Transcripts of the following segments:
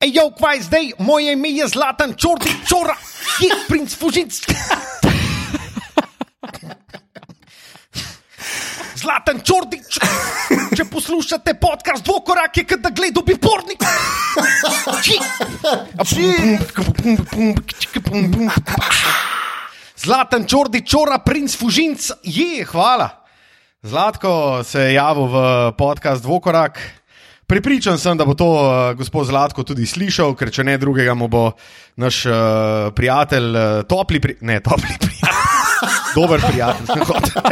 Ej, jo, kvaj zdaj, moje ime je Zlatan Čordi Čora, je princ Fužinc. Zlatan Čordič, če poslušate podcast dvokorak, je kot da gledal bi pornik. Zlatan Čordič, čora, princ Fužinc, je, hvala. Zlatko se je javil v podcast dvokorak. Pripričan sem, da bo to uh, gospod Zlatko tudi slišal, ker če ne drugega, mu bo naš uh, prijatelj, uh, topli, pri ne topli prijatelj. Dober prijatelj, sem hotel.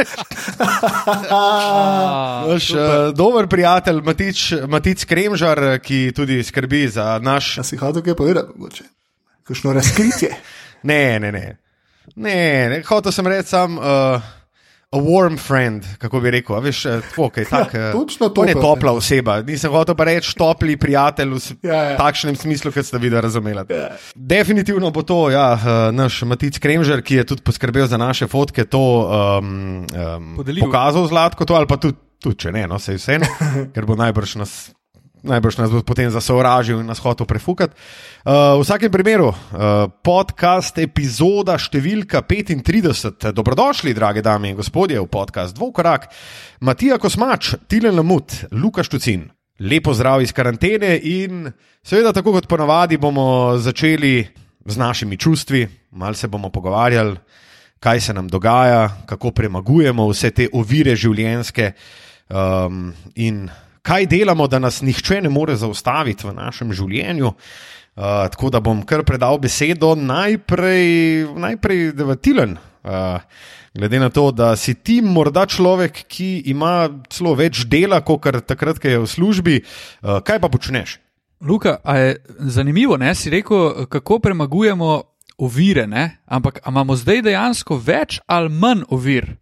Naš uh, dober prijatelj, Matic, Matic Kremžar, ki tudi skrbi za naš. A si hotel kaj povedati, mogoče? Kakšno razkritje? Ne, ne, ne. ne, ne. Hotel sem reči sam. Uh, A warm friend, kako bi rekel, a veš, eh, tako je tak, Ja, eh, točno to on je pa, topla oseba. Nisem hotel pa reči topli prijatelj v Ja, ja. takšnem smislu, kot ste vi razumeli. Ja. Definitivno bo to ja, eh, naš Matic Kremžer, ki je tudi poskrbel za naše fotke, to um, um, Podelil. pokazal zlatko, to ali pa tudi, tudi če ne, no se vseeno, ker bo najbrž nas. Najbrž nas bo potem zasovražil in nas hotel prefukati. Uh, v vsakem primeru, uh, podcast epizoda številka 35. Dobrodošli, drage dame in gospodje, v podcast Dvokorak. Matija Kosmač, Tilen Lamut, Luka Štucin. Lepo zdrav iz karantene in seveda, tako kot ponavadi, bomo začeli z našimi čustvi, malo se bomo pogovarjali, kaj se nam dogaja, kako premagujemo vse te ovire življenjske um, in kaj delamo, da nas nihče ne more zaustaviti v našem življenju. Uh, tako da bom kar predal besedo najprej, najprej devatilen. Uh, glede na to, da si ti morda človek, ki ima celo več dela, kot takrat, ko je v službi, uh, kaj pa počneš? Luka, je zanimivo, ne? si rekel, kako premagujemo ovire, ne? ampak imamo zdaj dejansko več ali manj ovir?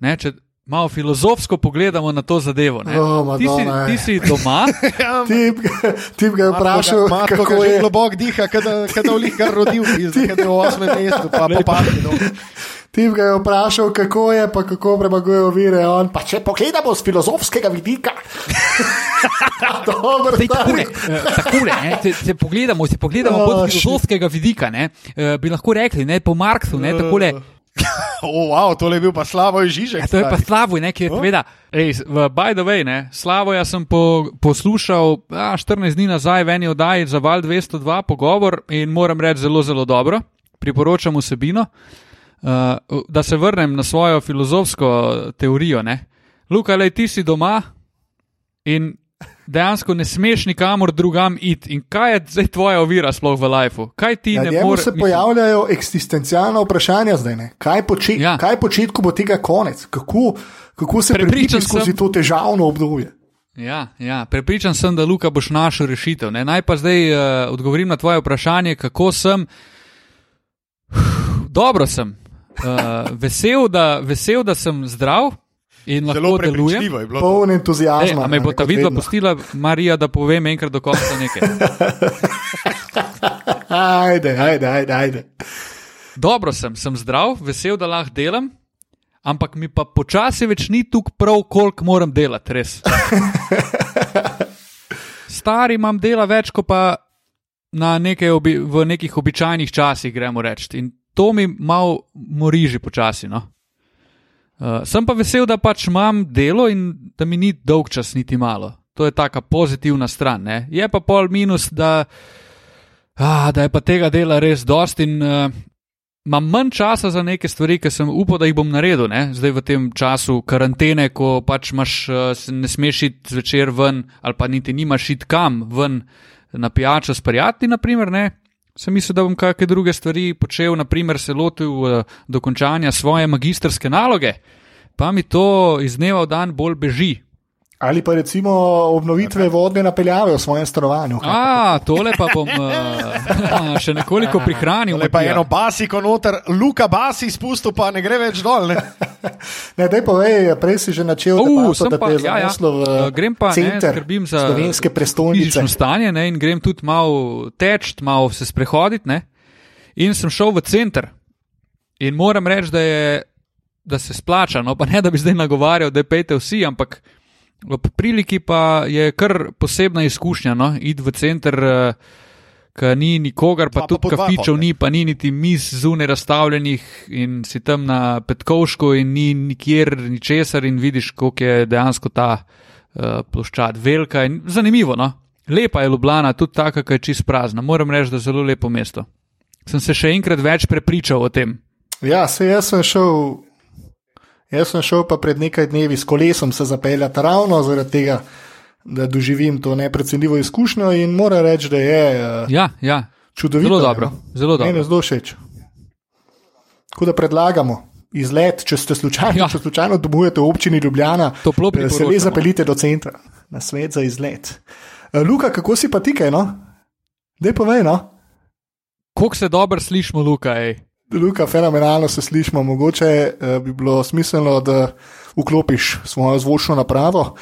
Ne? Če malo filozofsko pogledamo na to zadevo. ne. O, ti, si, ti si doma, Tip, tip ga je vprašal, Matko, kako že je. globok diha, kada v lihkar rodil, zdaj je v osmem mestu, pa pa pa. Tip ga je vprašal, kako je, pa kako premaguje ovire. On, pa če pogledamo z filozofskega vidika. Dobro, Zdaj, takole, tako. eh, takole, ne, če, če pogledamo, če pogledamo Oh, bolj shit. filozofskega vidika, ne, eh, bi lahko rekli, ne, po Marksu, ne, takole, O, wow, tole je bil pa slabo Žižek. Ja, to je pa. Slavoj, ne, ki je povedal. V by the way, ne, Slavoja sem po, poslušal a, 14 dni nazaj v eni oddaji za Val 202 pogovor in moram reči zelo, zelo dobro. Priporočam vsebino. Uh, da se vrnem na svojo filozofsko teorijo. Ne. Luka, le ti si doma in dejansko ne smeš nikamor drugam iti. In kaj je zdaj tvoja ovira sploh v lifeu? Kaj ti Ja, ne moreš? se pojavljajo eksistencialna vprašanja zdaj. Ne? Kaj početi, Ja. kaj početi, ko bo tega konec? Kako, kako se Prepričan prebiti skozi sem- to težavno obdobje? Ja, ja, prepričan sem, da Luka boš našel rešitev. Ne? Naj pa zdaj uh, odgovorim na tvoje vprašanje, kako sem. Dobro sem. Uh, vesel, da, vesel, da sem zdrav in Zelo lahko delujem. prepričljivo je bilo. to. Poln entuzijazma. a me bo ta vidva pustila, Marija, da povem enkrat do konca nekaj. Ajde, ajde, ajde. ajde. Dobro sem, sem zdrav, vesel, da lahko delam, ampak mi pa počasi več ni tukaj prav, koliko moram delati, res. Stari imam dela več, kot pa na nekaj obi, v nekih običajnih časih, gremo reči. In to mi malo moriži počasi. No? Uh, sem pa vesel, da pač imam delo in da mi ni dolg čas, niti malo. To je taka pozitivna stran. Ne? Je pa pol minus, da, ah, da je pa tega dela res dost in uh, imam manj časa za neke stvari, ki sem upal, da jih bom naredil. Ne? Zdaj v tem času karantene, ko pač imaš, uh, ne smeš iti zvečer ven, ali pa niti nimaš iti kam ven na pijačo s prijatelji, naprimer, ne. Sem mislil, da bom kakšne druge stvari počel, naprimer se lotil uh, dokončanja svoje magistrske naloge, pa mi to iz dneva v dan bolj beži. Ali pa recimo obnovitve vodne napeljave v svojem stanovanju. A, tole pa bom uh, še nekoliko prihranil. Tole pa Matija. eno basiko noter, Luka basi spustil, pa ne gre več dol. Ne? Ne, daj povej, prej si že načel, Uh, debato, da pa, te je ja, ja. Uh, grem pa, ne, center skrbim za slovenske prestolnice. stanje ne, in grem tudi malo teč, malo se sprehoditi. Ne. In sem šel v center. In moram reči, da, je, da se splača. No, pa ne, da bi zdaj nagovarjal, da pejte vsi, ampak ob priliki pa je kar posebna izkušnja. No, iti v center. Uh, Ker ni nikogar, pa pa tudi dva kafičev ni, pa ni niti mis zunaj razstavljenih in si tam na Petkovšku in ni nikjer ničesar in vidiš, koliko je dejansko ta uh, ploščad velika in zanimivo. No? Lepa je Ljubljana, tudi taka, ki je čist prazna. Moram reči, da je zelo lepo mesto. Sem se še enkrat več prepričal o tem. Ja, se jaz sem šel. Jaz sem šel pa pred nekaj dnevi s kolesom se zapeljati ravno zaradi tega, da doživim to neprecenljivo izkušnjo in moram reči, da je uh, Ja, ja, čudovito. zelo dobro. Zelo Meni dobro. je zelo všeč. Tako da predlagamo izlet, če ste slučajno, Ja. če slučajno domujete v občini Ljubljana, Toplo eh, se le zapeljite do centra, na svet za izlet. Eh, Luka, kako si pa tikaj, no? Dej povej, no? Kako se dobro slišimo, Luka? Ej. Luka, fenomenalno se slišimo. Mogoče eh, bi bilo smiselno, da vklopiš svojo zvočno napravo.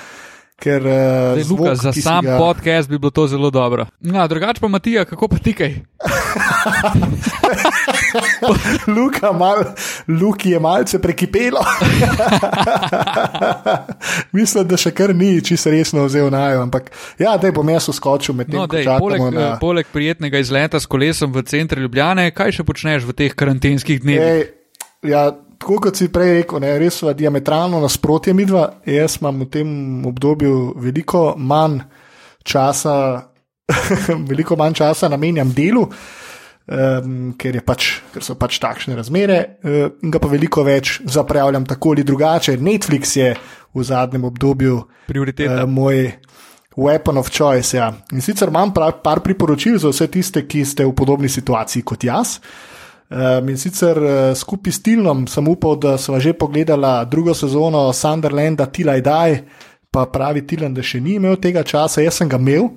Ker, eh, Zdaj, zvok, Luka, za sam ga- podcast bi bilo to zelo dobro. Ja, drugače pa Matija, kako pa tikaj? Luka, mal, Luki je malce prekipelo. Mislim, da še kar ni čisto resno vzel najo, ampak ja, da bom jaz uskočil med tem, No, ko dej, čakamo poleg, na. na... poleg prijetnega izleta s kolesom v centru Ljubljane, kaj še počneš v teh karantenskih dnevih? Ej, ja, tako kot si prej rekel, ne, res sva diametralno nasprotje midva. Jaz imam v tem obdobju veliko manj časa, veliko manj časa namenjam delu. Um, ker, pač, ker so pač takšne razmere, uh, in ga pa veliko več zapravljam tako ali drugače. Netflix je v zadnjem obdobju Prioriteta. uh, moj weapon of choice. Ja. In sicer imam prav, par priporočil za vse tiste, ki ste v podobni situaciji kot jaz. Um, in sicer uh, skupaj s Tilnom sem upal, da sva že pogledala drugo sezono Sunderlanda, Tilaj Daj, pa pravi Tilan, da še ni imel tega časa, jaz sem ga imel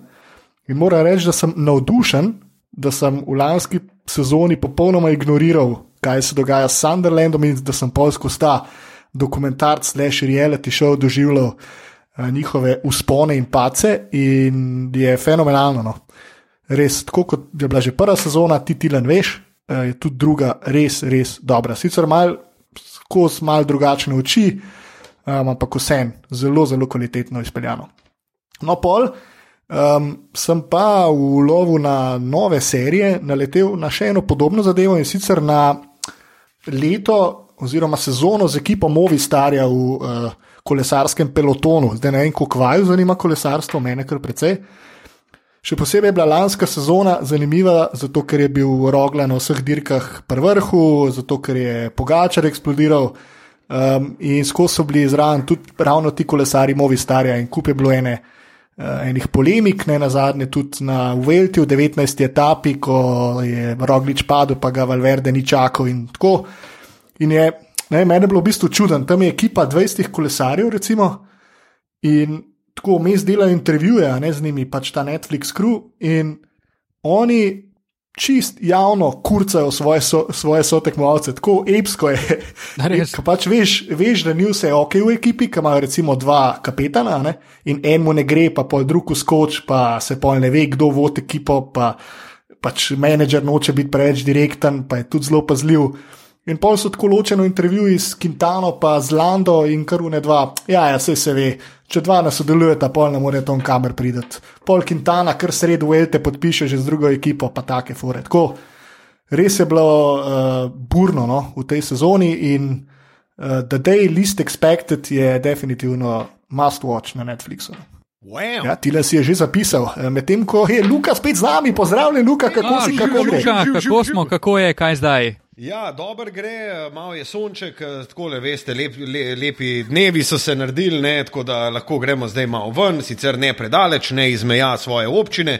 in moram reči, da sem navdušen, da sem v lanski sezoni popolnoma ignoriral, kaj se dogaja s Sunderlandom in da sem pol skozi ta dokumentarc, slash reality show doživljal uh, njihove uspone in pace in je fenomenalno. No. Res, tako kot je bila že prva sezona, ti Tilan veš, uh, je tudi druga res, res dobra. Sicer malo skozi malo drugačne oči, um, ampak vsem zelo, zelo kvalitetno izpeljano. No, pol. Um, sem pa v lovu na nove serije naletel na še eno podobno zadevo in sicer na leto oziroma sezono z ekipo Movistarja v uh, kolesarskem pelotonu. Zdaj ne vem, kako vaju zanima kolesarstvo, mene kar precej. Še posebej je bila lanska sezona zanimiva, zato ker je bil Rogla na vseh dirkah pri vrhu, zato ker je Pogačar eksplodiral um, in skozi so bili zraven tudi ravno ti kolesari Movistarja in kup je bilo ene. Uh, enih polemik, ne na zadnje, tudi na Velti v 19. etapi, ko je Roglič padel, pa ga Valverde ni čakal. In tako. In je, ne, meni je bilo v bistvu čuden, tam je ekipa 20 kolesarjev, recimo, in tako vmes delajo intervjuje, ne z njimi, pač ta Netflix crew. In oni čist javno kurcajo svoje, so, svoje sotekmovalce, tako epsko je. Ko pač veš, veš, da ni vse ok v ekipi, ki imajo recimo dva kapetana ne? in enemu ne gre, pa pol drug skoč, pa se pol ne ve, kdo vodi ekipo, pa pač menedžer noče biti preveč direkten, pa je tudi zelo pazljiv. In pol so tako ločeno intervjuji s Quintano, pa z Lando in kar une dva. Ja, ja, vse se ve, če dva ne sodelujeta, pol ne more tom kamer priti. Pol Quintana, kar sredo Velte podpiše že z drugo ekipo, pa take fore. Tako, res je bilo uh, burno no, v tej sezoni in uh, The Day Least Expected je definitivno must watch na Netflixu. Wow. Ja, Tile si je že zapisal, Eh, medtem ko je Luka spet z nami, pozdravljen, Luka, kako A, si, kako gre. Luka, Živ, živ, kako živ. smo, kako je, kaj zdaj? Ja, dobro gre, malo je sonček, tako le veste, lep, le, lepi dnevi so se naredili, ne, tako da lahko gremo zdaj malo ven, sicer ne predaleč, ne iz meja svoje občine.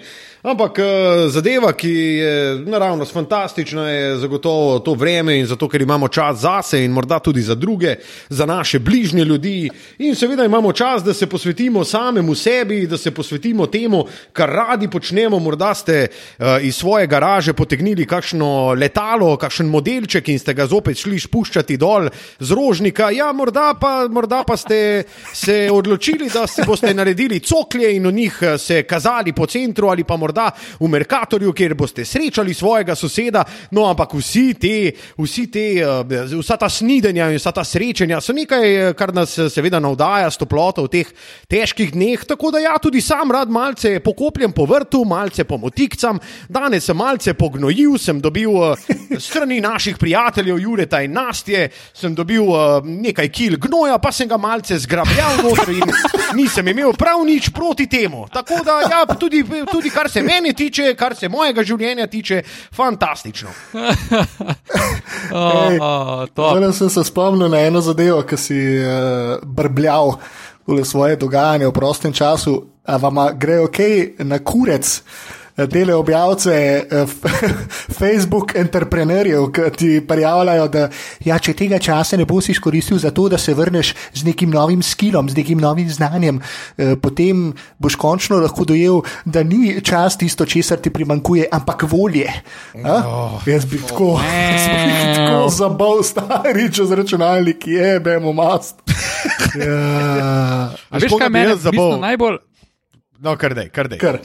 Ampak eh, zadeva, ki je naravnost fantastična, je zagotovo to vreme in zato, ker imamo čas zase in morda tudi za druge, za naše bližnje ljudi. In seveda imamo čas, da se posvetimo samemu sebi, da se posvetimo temu, kar radi počnemo. Morda ste uh, iz svoje garaže potegnili kakšno letalo, kakšen modelček in ste ga zopet šli spuščati dol z rožnika. Ja, morda pa, morda pa ste se odločili, da si boste naredili coklje in o njih eh, se kazali po centru ali pa morda morda v Merkatorju, kjer boste srečali svojega soseda. No, ampak vsi te, vsi te, eh, vsa ta snidenja in vsa ta srečanja so nekaj, eh, kar nas eh, seveda navdaja s toploto v teh težkih dneh. Tako da ja, tudi sam rad malce pokopljem po vrtu, malce pomotikcam. Danes sem malce pognojil, sem dobil strani naših prijateljev Jureta in Nastje, sem dobil nekaj kil gnoja, pa sem ga malce zgrabljal noter in nisem imel prav nič proti temu. Tako da ja, tudi, tudi kar se meni tiče, kar se mojega življenja tiče, fantastično. Zdaj sem se spomnil na eno zadevo, ki si uh, brbljal v svoje dogajanje v prostem času. A vam gre ok na kurec? Dele objavce eh, Facebook entrepreneurjev, ki ti prijavljajo, da ja, če tega časa ne boš izkoristil za to, da se vrneš z nekim novim skilom, z nekim novim znanjem, eh, potem boš končno lahko dojel, da ni čas tisto, česar ti primankuje, ampak volje. Oh, jaz bi tako, oh, tako zabav stari, če z računalnik je, bemo mast. ja. Veš, kaj meni je zabavno? Najbolj. No, kar dej, kar dej. Kar.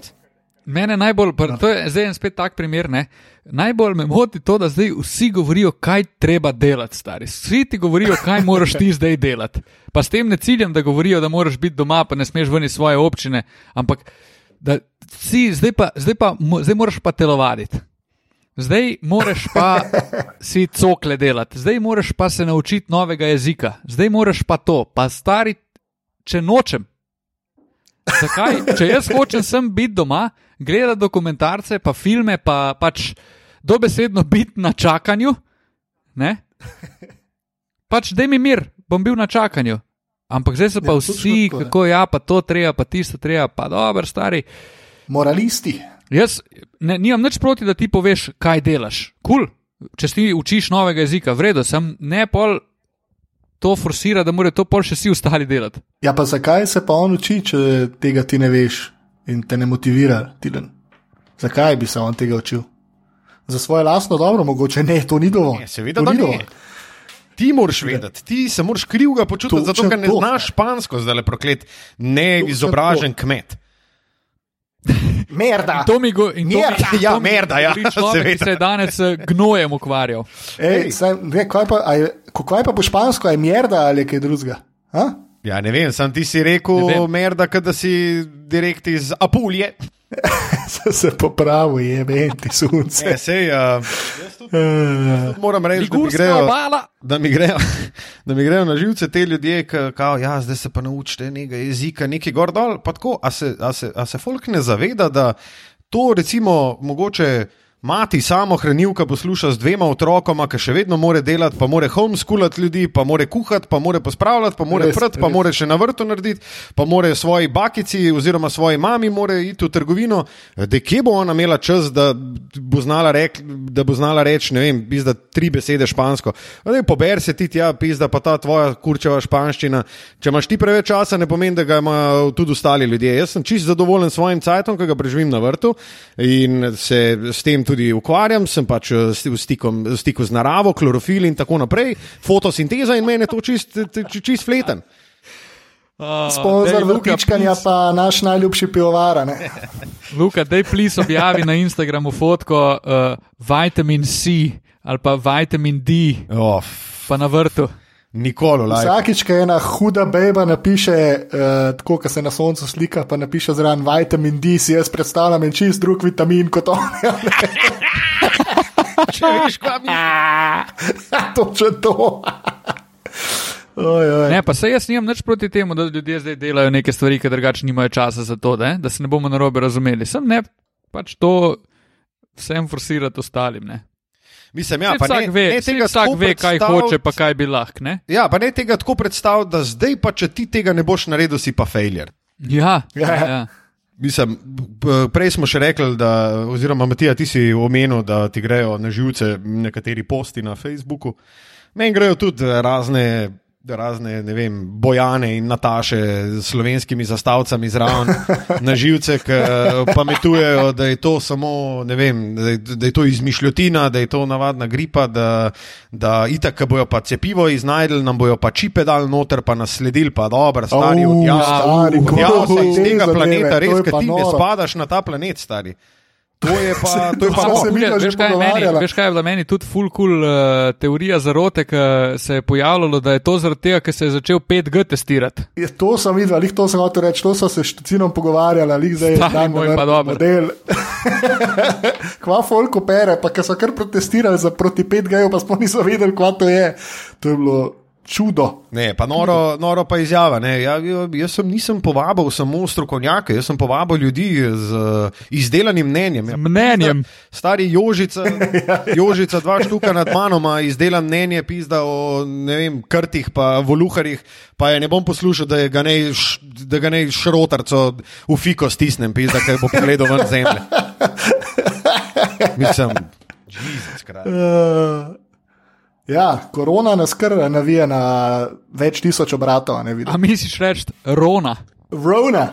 Mene najbolj, no. to je zdaj en spet tak primer, ne? najbolj me moti to, da zdaj vsi govorijo, kaj treba delati, stari. Vsi ti govorijo, kaj moraš ti zdaj delati. Pa s tem ne ciljem, da govorijo, da moraš biti doma, pa ne smeš ven iz svoje občine, ampak da si zdaj pa, zdaj pa zdaj moraš pa telovaditi. Zdaj moraš pa si cokle delati, zdaj moraš pa se naučiti novega jezika, zdaj moraš pa to, pa stari, če nočem. Zakaj? Če jaz hočem sem biti doma, gledati dokumentarce, pa filme, pa pač dobesedno biti na čakanju, ne? pač da mi mir, bom bil na čakanju. Ampak zdaj so pa ja, vsi, kako ja, pa to treba, pa tisto treba, pa dobro, stari. Moralisti. Jaz ne, nimam nič proti, da ti poveš, kaj delaš. Kul, cool. če ti učiš novega jezika, vredno sem, ne pol to forsira, da morajo to pol še vsi ostali delati. Ja, pa zakaj se pa on uči, če tega ti ne veš in te ne motivira, Tilen? Zakaj bi se on tega učil? Za svoje lastno dobro, mogoče ne, to ni dovolj. Ne, seveda, da ni dovolj. Ti moraš vedeti, ti se moraš krivega počutiti, zato ker ne to. znaš špansko, zdaj le proklet, neizobražen kmet. Merda. To mi go, in merda. To mi, ja, to mi, merda, ja. Človek, se je danes eh, gnojem ukvarjal. Ej, saj, ne, kaj pa, je, kako je pa po špansko, je merda ali kaj drugega? Ja, ne vem, sam ti si rekel, merda, da si direkt iz Apulje. se se popravi, je meni sunce. Ne, sej, uh, tudi, tudi moram reči, da mi, grejo, da, mi grejo, da mi grejo na živce te ljudje, ki kao, ja, zdaj se pa naučite nekaj jezika, nekaj gor dol. A se, a, se, a se folk ne zaveda, da to recimo mogoče. Mati samo hranilka posluša z dvema otrokoma, ki še vedno more delati, pa more homeschoolati ljudi, pa more kuhati, pa more pospravljati, pa more prati, pa more še na vrtu narediti, pa more svoji bakici oziroma svoji mami more iti v trgovino. Da kje bo ona imela čas, da bo znala reči, da bo znala reči, ne vem, pizda tri besede špansko. Pober se ti tja, pizda pa ta tvoja kurčeva španščina. Če imaš ti preveč časa, ne pomeni, da ga imajo tudi ostali ljudje. Jaz sem čist zadovoljen s svojim cajtom, ki ga preživim na vrtu in se s tem tudi tudi ukvarjam, sem pač eh, v stiku, v stiku z naravo, klorofil in tako naprej, fotosinteza in meni je to čist, čist fleten. Uh, Sponzor vrtičkanja pa naš najljubši pivovar. Luka, dej plis objavi na Instagramu fotko uh, vitamin C ali pa vitamin D, oh. pa na vrtu. Nikoli. Vsakič, ko ena huda beba napiše, uh, tako kot se na soncu slika, pa napiše zraven vitamin D, si jaz predstavljam en čist drug vitamin kot on. Če veš, kaj mi je. Točno to. Oj, oj. Ne, pa se jaz nimam nič proti temu, da ljudje zdaj delajo neke stvari, ki drugače nimajo časa za to, ne? da se ne bomo narobe razumeli. Sem ne, pač to vsem forsirati ostalim. Ne? Mislim, ja, vsak ne, ve, ne tega vsak ve, kaj hoče, pa kaj bi lahko. Ja, pa ne tega tako predstavljati, da zdaj pa, če ti tega ne boš naredil, si pa failure. Ja, ja. ja. Mislim, prej smo še rekli, da, oziroma Matija, ti si omenil, da ti grejo na živce nekateri posti na Facebooku. Meni grejo tudi razne razne vem, bojane in nataše s slovenskimi zastavcami zraven na živce, ki pametujejo, da je to samo, vem, da, je, da je to izmišljotina, da je to navadna gripa, da, da itak, ki bojo pa cepivo iznajdli, nam bojo pa čipe dal noter, pa nas sledili, pa dobro, stari, odjavljeni, odjavljeni iz tega planeta, res, ki ti ne spadaš na ta planet, stari. To je pa, to je pa Smo no. se mi že veš, kaj je meni, pogovarjala. veš, kaj je bila meni tudi full cool uh, teorija zarote, ki se je pojavljalo, da je to zaradi tega, ker se je začel 5G testirati. Je, to sem videl, lih to sem hotel reči, to so se s Štocinom pogovarjali, lih zdaj Stari dan moj, pa dobro. model. kva folk opere, pa ker so kar protestirali za proti 5G, pa smo niso vedeli, kva to je. To je bilo čudo. Ne, pa noro, noro pa izjava. Ne. Ja, ja, jaz sem, nisem povabil samo strokovnjake, jaz sem povabil ljudi z uh, izdelanim mnenjem. Ja, Mnenjem. Stari Jožica, Jožica, dva štuka nad mano, ima izdelan mnenje, pizda o ne vem, krtih, pa voluharjih, pa je ne bom poslušal, da ga ne, da ga ne šrotarco v fiko stisnem, pizda, ker bo pogledal ven zemlje. Mislim, Jezus, kralj. Uh, ja, korona nas kar navija na več tisoč obratov, a ne A vidim. misliš reči Rona? Rona,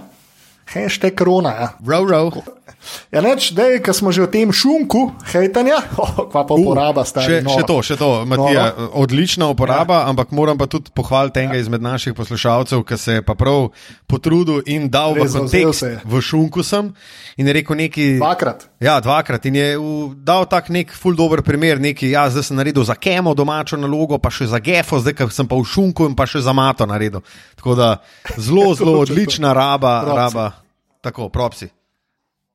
hashtag korona. Ja. Row, row. Ja, neč, dej, ko smo že v tem šunku, hejtanja, oh, kva pa uporaba Še, stari. še to, še to, Matija, Noro. odlična uporaba, ja. ampak moram pa tudi pohvaliti enega izmed naših poslušalcev, ki se je pa prav potrudil in dal v Res, zavzel kontekst. V šunku sem in je rekel neki. Dvakrat. Ja, dvakrat in je v, dal tak nek ful dober primer, neki, ja, zdaj sem naredil za kemo domačo nalogo, pa še za gefo, zdaj ker sem pa v šunku in pa še za mato naredil. Tako da zelo, zelo odlična raba, Propsi. raba. Tako, propsi.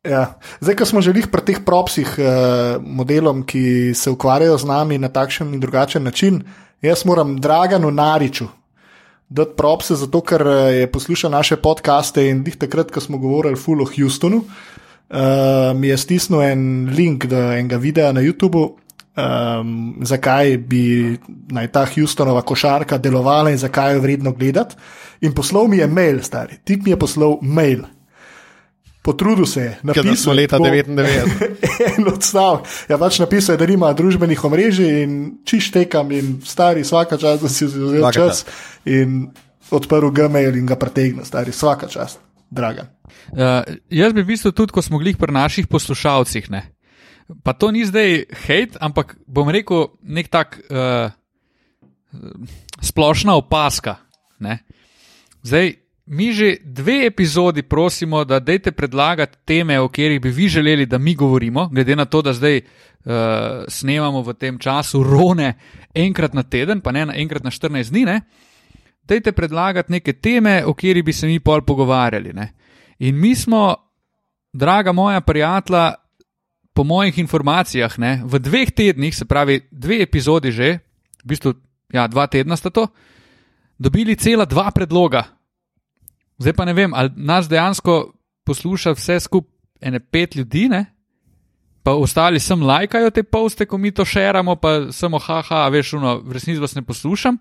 Ja. Zdaj, ko smo že pri teh propsih eh, modelom, ki se ukvarjajo z nami na takšen in drugačen način, jaz moram Draganu Nariču dati propse, zato ker eh, je poslušal naše podcaste in dih takrat, ko smo govorili full o Houstonu, uh, mi je stisnil en link do enega videa na YouTubu. Um, zakaj bi naj ta Houstonova košarka delovala in zakaj jo vredno gledati. In poslal mi je mail, stari, tip mi je poslal mail. Potrudil se je, da smo napisal leta bo- 99. en odstavek. Ja, pač napisal je, da nima družbenih omrežij in čištekam in stari vsaka čas, da si vzel Svaka čas in odprl Gmail in ga pretegnil, stari vsaka čas, draga. Uh, jaz bi v bistvu tudi, ko smo glih pri naših poslušalcih, ne. Pa to ni zdaj hate, ampak bom rekel nek tak uh, splošna opaska. Ne. Zdaj, mi že dve epizodi prosimo, da dajte predlagati teme, o katerih bi vi želeli, da mi govorimo, glede na to, da zdaj uh, snemamo v tem času rone enkrat na teden, pa ne na enkrat na 14 dni. Ne. Dajte predlagati neke teme, o katerih bi se mi pol pogovarjali. Ne. In mi smo, draga moja prijatelja, po mojih informacijah, ne, v dveh tednih, se pravi, dve epizodi že, v bistvu, ja, dva tedna sta to, dobili cela dva predloga. Zdaj pa ne vem, ali nas dejansko posluša vse skupaj ene pet ljudi, ne? pa ostali sem lajkajo te poste, ko mi to šeramo, pa samo haha, veš, uno, v resnici vas ne poslušam.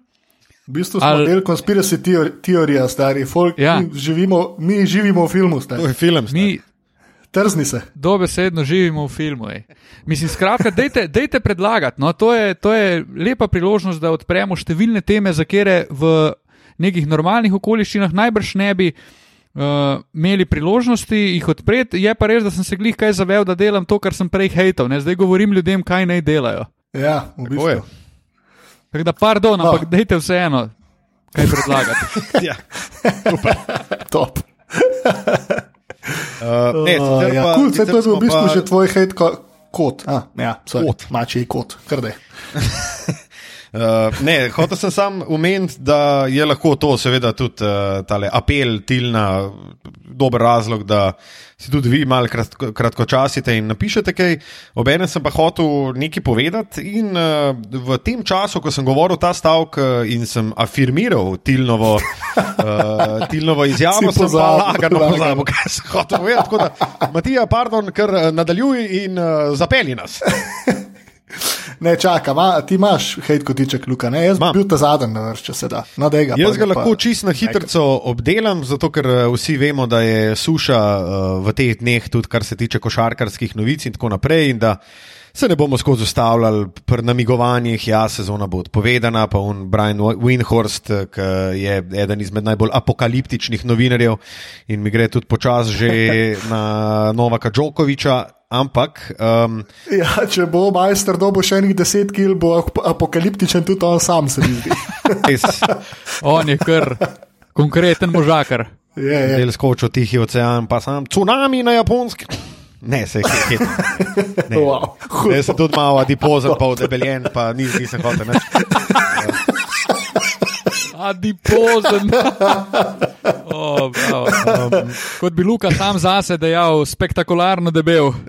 V bistvu smo Ali- del konspiracy teor- teorija, stari folk. Ja. Mi, živimo, mi živimo v filmu, To stari. je film. stari. Mi Trzni se. dobesedno živimo v filmu. Ej. Mislim, skratka, dejte, dejte predlagati. No, to, je, to je lepa priložnost, da odpremo številne teme, za katere v nekih normalnih okoliščinah najbrž ne bi uh, imeli priložnosti jih odpreti. Je pa res, da sem se glih kaj zavel, da delam to, kar sem prej hejtal. Ne? Zdaj govorim ljudem, kaj naj delajo. Ja, v Tako je. bistvu. Tako da, pardon, No. ampak dejte vseeno, kaj predlagati. Ja. Top. Uh, ne, Uh, ja, pa- cool, to je bil v bistvu pa- že tvoj hate ko- kot. Ah, ja, Kot. Mačji kot, krdej. Uh, ne, hotel sem sam omeniti, da je lahko to, seveda, tudi uh, tale apel Tilna, dober razlog, da si tudi vi malo kratko, kratkočasite in napišete kaj. Obenem sem pa hotel nekaj povedati in uh, v tem času, ko sem govoril ta stavek uh, in sem afirmiral Tilnovo, uh, Tilnovo izjavo, Si sem pa pozabil, lagano lagano. pozabil, kaj sem hotel povedati. Tako da, Matija, pardon, ker nadaljuj in uh, zapelji nas. Ne, čakaj, ma, ti imaš hate kotiček, Luka, ne? Jaz bi Imam. bil ta zadnji, če se da. No, daj ga, Jaz ga pa- lahko čisto na hitro obdelam, zato ker eh, vsi vemo, da je suša eh, v teh dneh, tudi kar se tiče košarkarskih novic in tako naprej. In da se ne bomo skozi ustavljali pri namigovanjih, ja, sezona bo odpovedana, pa on Brian Winhorst, eh, ki je eden izmed najbolj apokaliptičnih novinarjev in mi gre tudi počasi že na Novaka Džokoviča. Ampak um, Ja, če bo majster dobo še enih deset kil, bo ap- apokaliptičen tudi on sam, se mi zdi. On je kar konkreten možakar. Je, je. del skočil tihi ocean, pa sam tsunami na japonskem. Ne, se je hit. Ne, Wow. ne, sem tudi malo adipozen, pa odebeljen, pa nis, nisem hotel. nič. Adipozen. oh, bravo. Um, Kot bi Luka sam zase dejal, spektakularno debel.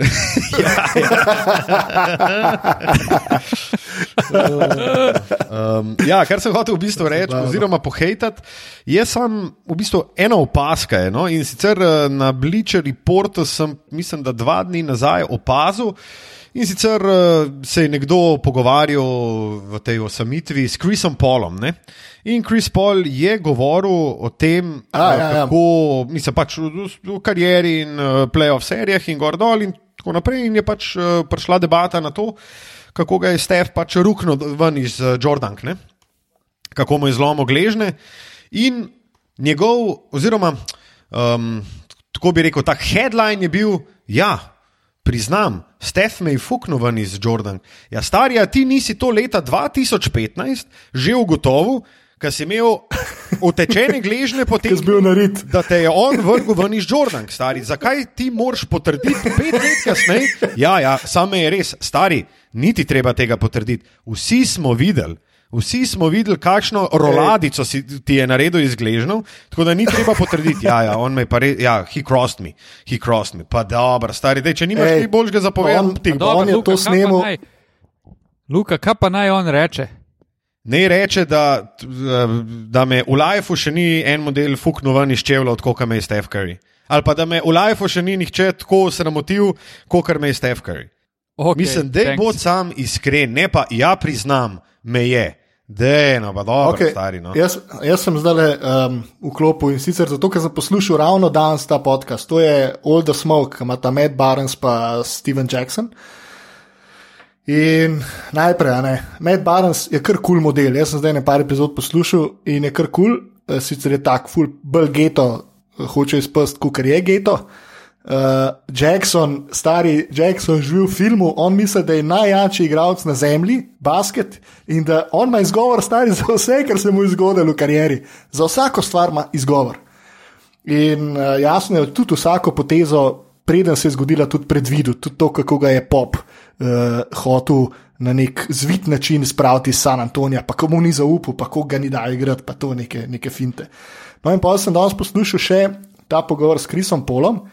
Um, ja, kar sem hotel v bistvu reči, oziroma pohejtati, je samo v bistvu ena opaska. Je, no? In sicer eh, na Bleacher Reportu sem, mislim, da dva dni nazaj opazil. In sicer eh, se je nekdo pogovarjal v tej osamitvi s Chrisom Paulom. Ne? In Chris Paul je govoril o tem, A, eh, ja, ja. kako mislim, pač v, v karieri in uh, playoff serijah in gor dol in tako naprej. In je pač prišla debata na to, kako ga je Stef pač ruknil ven iz Jordank, ne? kako mu je zlomil gležne. In njegov, oziroma um, tako bi rekel, tak headline je bil, ja. Priznam, Stef me je fuknil ven iz Jordan. Ja, starija, ti nisi to leta 2015 že ugotovil, ker si imel utečene gležne potem. Narit. Da te je on vrgel ven iz Jordan, stari. Zakaj ti moraš potrditi pet let kasneje? Ja, ja, samo je res, stari, niti treba tega potrditi. Vsi smo videli. Vsi smo videli, kakšno roladico si ti je naredil iz gležnjev, tako da ni treba potrditi. Ja, ja, on me je pa res, ja, he crossed me, he crossed me. Pa dobro, stari, dej, če nimaš ni boljšega on- zapovedati, ti On je to kaj pa snemal- Luka, kaj pa naj on reče? Ne reče, da, da me v lifeu še ni en model fuknil ven iz čevlja, kot me je Steph Curry. Ali pa da me v lifeu še ni nihče tako sramotil, kot me je Steph Curry. Okay, Mislim, da bo sam iskren, ne pa ja, priznam, me je. Dejno, pa dobro, okay. Stari. No. Jaz, jaz sem zdaj um, v klopu in sicer zato, ker sem poslušal ravno danes ta podcast. To je All the Smoke, ki ima ta Matt Barnes pa Steven Jackson. In najprej, ne, Matt Barnes je kar kul cool model. Jaz sem zdaj nekaj epizod poslušal in je kar kul, cool, sicer je tak, full bolj geto, eh, hoče izpust, kot je geto. Uh, Jackson, stari Jackson, živi v filmu, on misli, da je najjačji igralec na zemlji, basket, in da on ima izgovor, stari za vse, kar se mu je zgodilo v karieri. Za vsako stvar ima izgovor. In uh, jasno je tudi vsako potezo, preden se je zgodila, tudi predvidel, tudi to, kako ga je pop uh, hotel na nek zvit način spraviti iz San Antonija, pa komu ni zaupal, pa kako ga ni dal igrati, pa to neke, neke finte. No, in pa sem danes poslušal še ta pogovor s Krisom Polom.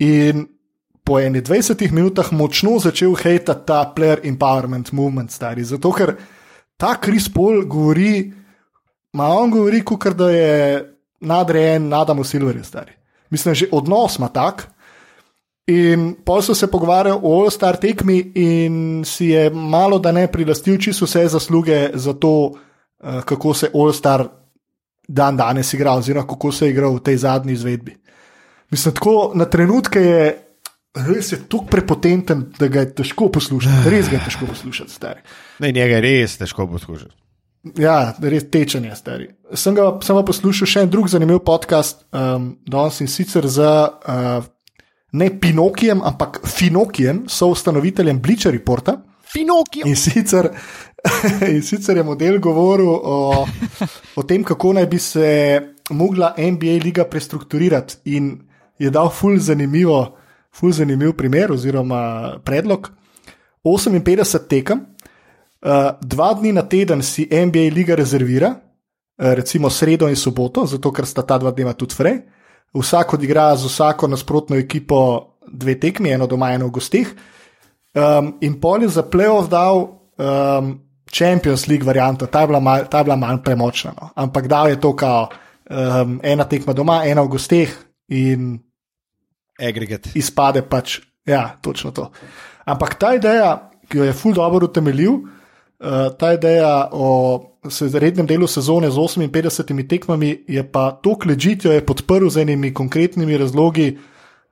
In po 21 minutah močno začel hejtati ta player empowerment movement, stari. Zato, ker ta Kris Pol govori, ma on govori, kot da je nadrejen Adamu Silverju, stari. Mislim, že odnos ima tak. In pol so se pogovarjali o All-Star tekmi, in si je malo da ne prilastil čisto vse zasluge za to, eh, kako se All-Star dan danes igra, oziroma kako se je igral v tej zadnji izvedbi. Mislim, tako na trenutke je res je tako prepotenten, da ga je težko poslušati. Res ga je težko poslušati, stari. Ne, njega je res težko poslušati. Ja, res tečen je, stari. Sem ga sem poslušal še en drug zanimiv podcast, um, danes in sicer z uh, ne Pinokijem, ampak Finokijem, so ustanoviteljem Bleacher Reporta. Finokio. In sicer, in sicer je model govoril o, o tem, kako naj bi se mogla NBA liga prestrukturirati, in je dal ful zanimivo, ful zanimiv primer oziroma predlog. 58 tekem, uh, dva dni na teden si NBA liga rezervira, uh, recimo sredo in soboto, zato ker sta ta dva dneva tudi frej. Vsak odigra z vsako nasprotno ekipo dve tekmi, eno doma, eno v gostih. Um, in pol je za playoff dal um, Champions League varianto, ta je bila, mal, ta je bila manj premočna. No. Ampak dal je to, kao um, ena tekma doma, ena v gostih in Aggregate. izpade pač. Ja, točno to. Ampak ta ideja, ki jo je Ful dobro utemeljil, uh, ta ideja o rednem delu sezone z 58 tekmami, je pa to kležitjo podprl z enimi konkretnimi razlogi,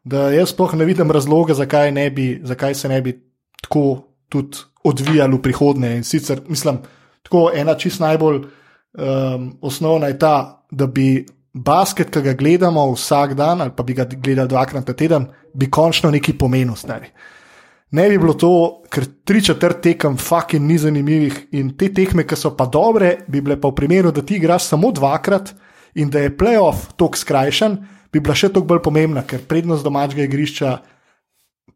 da jaz sploh ne vidim razloga, zakaj, ne bi, zakaj se ne bi tako tudi odvijalo v prihodnje. In sicer, mislim, tako ena čist najbolj um, osnovna je ta, da bi basket, ki ga gledamo vsak dan, ali pa bi ga gledali dvakrat na teden, bi končno neki pomenil, stari. Ne bi bilo to, ker tri četrt tekem, fucking ni zanimivih in te tekme, ki so pa dobre, bi bile pa v primeru, da ti igraš samo dvakrat in da je playoff tako skrajšan, bi bila še toliko bolj pomembna, ker prednost domačega igrišča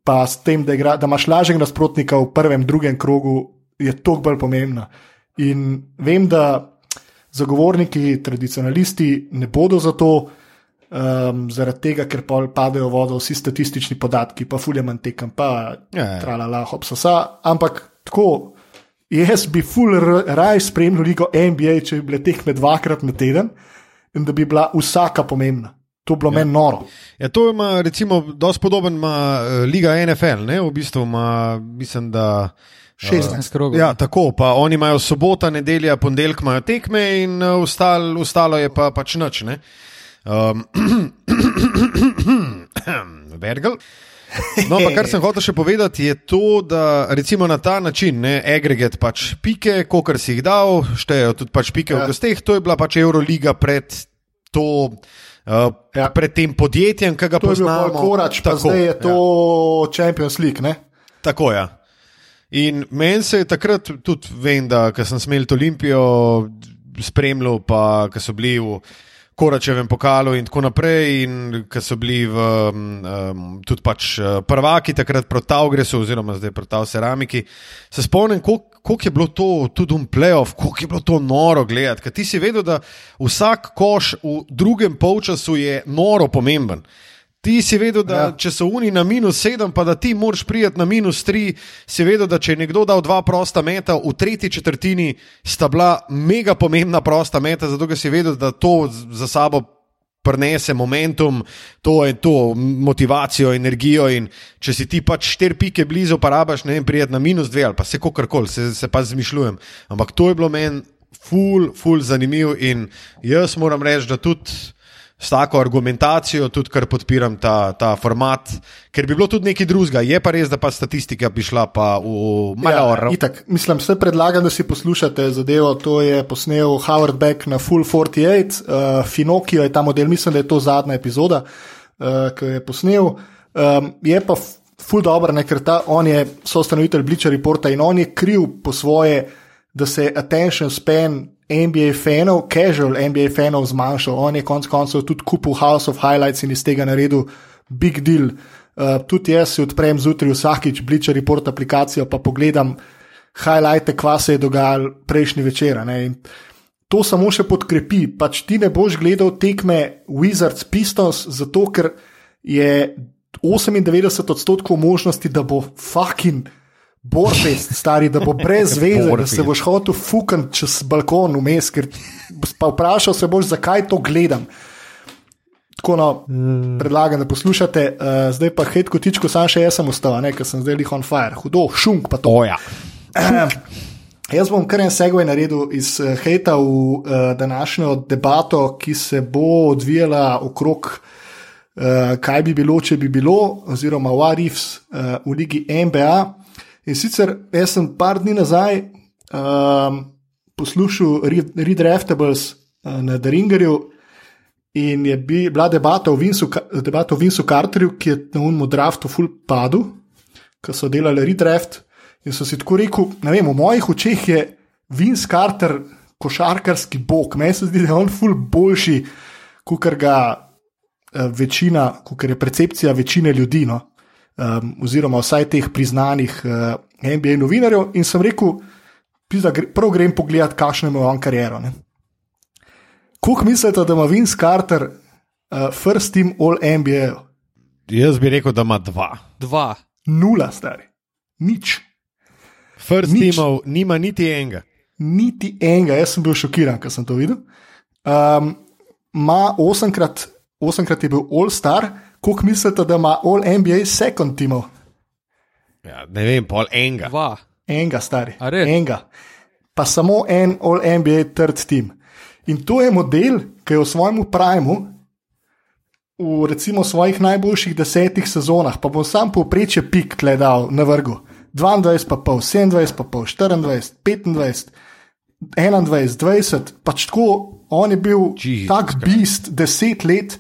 pa s tem, da, igra, da imaš lažjega nasprotnika v prvem, drugem krogu, je toliko bolj pomembna. In vem, da zagovorniki, tradicionalisti ne bodo za to, um, zaradi tega, ker pa padejo vodo vsi statistični podatki, pa fulje manj tekem, pa Ja, ja. tralala, hopsasa. Ampak tako, jaz bi ful raj spremljal ligo NBA, če bi bile tekme dvakrat na teden in da bi bila vsaka pomembna. To bi bilo ja. meni noro. Ja, to ima, recimo, dosti podoben ima eh, Liga NFL, ne? v bistvu ima, mislim, da. 16 krogov. Ja, tako, pa oni imajo sobota, nedelja, ponedeljek imajo tekme in uh, ostal, ostalo je pa pač noč. Um, Vergel. No, pa kar sem hotel še povedati, je to, da recimo na ta način, ne, agregat pač pike, kolikor si jih dal, štejejo tudi pač pike ja. V gosteh, to je bila pač Euroliga pred to. Uh, ja. Pred tem podjetjem, ki ga To je bil poznamo. korač, Tako, zdaj je to ja. Champions League. Ne? Tako je. Ja. In meni se je takrat tudi, vem, da sem smel to Olimpijo spremljal, pa ko so bili v Koračevem pokalu in tako naprej, in ko so bili v, um, tudi pač eh, prvaki takrat proti Augresu, oziroma zdaj proti Ceramiki, se spomnim, koliko koliko je bilo to tudi um playoff, koliko je bilo to noro gledati. Ker ti si vedel, da vsak koš v drugem polčasu je noro pomemben. Ti si vedel, da ja. Če so oni na minus sedem, pa da ti moraš priti na minus tri, si vedel, da če je nekdo dal dva prosta meta, v tretji četrtini sta bila mega pomembna prosta meta, zato ker si vedel, da to za sabo prenese momentum, to je to, motivacijo, energijo. In če si ti pač štiri pike blizu, pa rabaš, ne vem, prijeti na minus dve ali pa se kakorkoli, se, se pa zmišljujem. Ampak to je bilo meni ful, ful zanimiv in jaz moram reči, da tudi s tako argumentacijo, tudi kar podpiram ta, ta format, ker bi bilo tudi nekaj drugega. Je pa res, da pa statistika bi šla pa v Major. Ja, itak. Mislim, vse predlagam, da si poslušate zadevo. To je posnel Howard Beck na Full 48, uh, Finokio je ta model, mislim, da je to zadnja epizoda, uh, ki jo je posnel. Um, je pa ful dobro, ne, ker ta, on je soustanovitelj Bleacher Reporta in on je kriv po svoje, da se attention span NBA fanov, casual NBA fanov zmanjšal. On je konec koncev tudi kupil House of Highlights in iz tega naredil big deal. Uh, tudi jaz si odprem zjutraj vsakič Bleacher Report aplikacijo, pa pogledam highlighte, kva se je dogajalo prejšnji večer. To samo še podkrepi. Pač ti ne boš gledal tekme Wizards Pistons, zato ker je 98 odstotkov možnosti, da bo fucking borfest, stari, da bo brez veze, da se boš hotel fukati čez balkon vmes, ker pa vprašal se boš, zakaj to gledam. Tako no, mm. predlagam, da poslušate, uh, zdaj pa hej, kotičko, sam še jaz sem ostal, ne, ker sem zdaj lih on fire, hudo, šunk pa to. Oja. Jaz bom kar en segway naredil iz uh, hejta v uh, današnjo debato, ki se bo odvijala okrog, uh, kaj bi bilo, če bi bilo, oziroma what ifs uh, v ligi NBA. In sicer jaz sem par dni nazaj um, poslušal Re- Redraftables uh, na Deringerju. In je bi, bila debata o Vincu, Ka- debata o Vincu Carterju, ki je na unmu draftu full padel, ko so delali redraft. In so si tako rekel, ne vem, v mojih očeh je Vince Carter košarkarski bog. Meni se zdi, da je on full boljši, kot ga eh, večina, kot je percepcija večine ljudi, no? Um, oziroma vsaj teh priznanih uh, NBA novinarjev. In sem rekel, pizda, gre- prav grem pogledat, kakšno ima on kariero. Ne? Kako mislite, da ima Vince Carter uh, first team all NBA? Jaz bi rekel, da ima dva. Dva. Nula, stari. Nič. First Nič. teamov nima niti enega. Niti enega, jaz sem bil šokiran, ko sem to videl. Um, Ma osemkrat, osemkrat je bil All Star, koliko mislite, da ima All NBA second teamov? Ja, ne vem, pol enega. Dva. Enega, stari. Enega. Pa samo en All NBA third team. In to je model, ki je v svojem primu, v recimo svojih najboljših desetih sezonah, pa bom sam povprečje pik gledal na vrhu. 22, pa pol, 27, pa pol, 24, 25, 21, 20, pač tako, on je bil Jesus tak bist, deset let,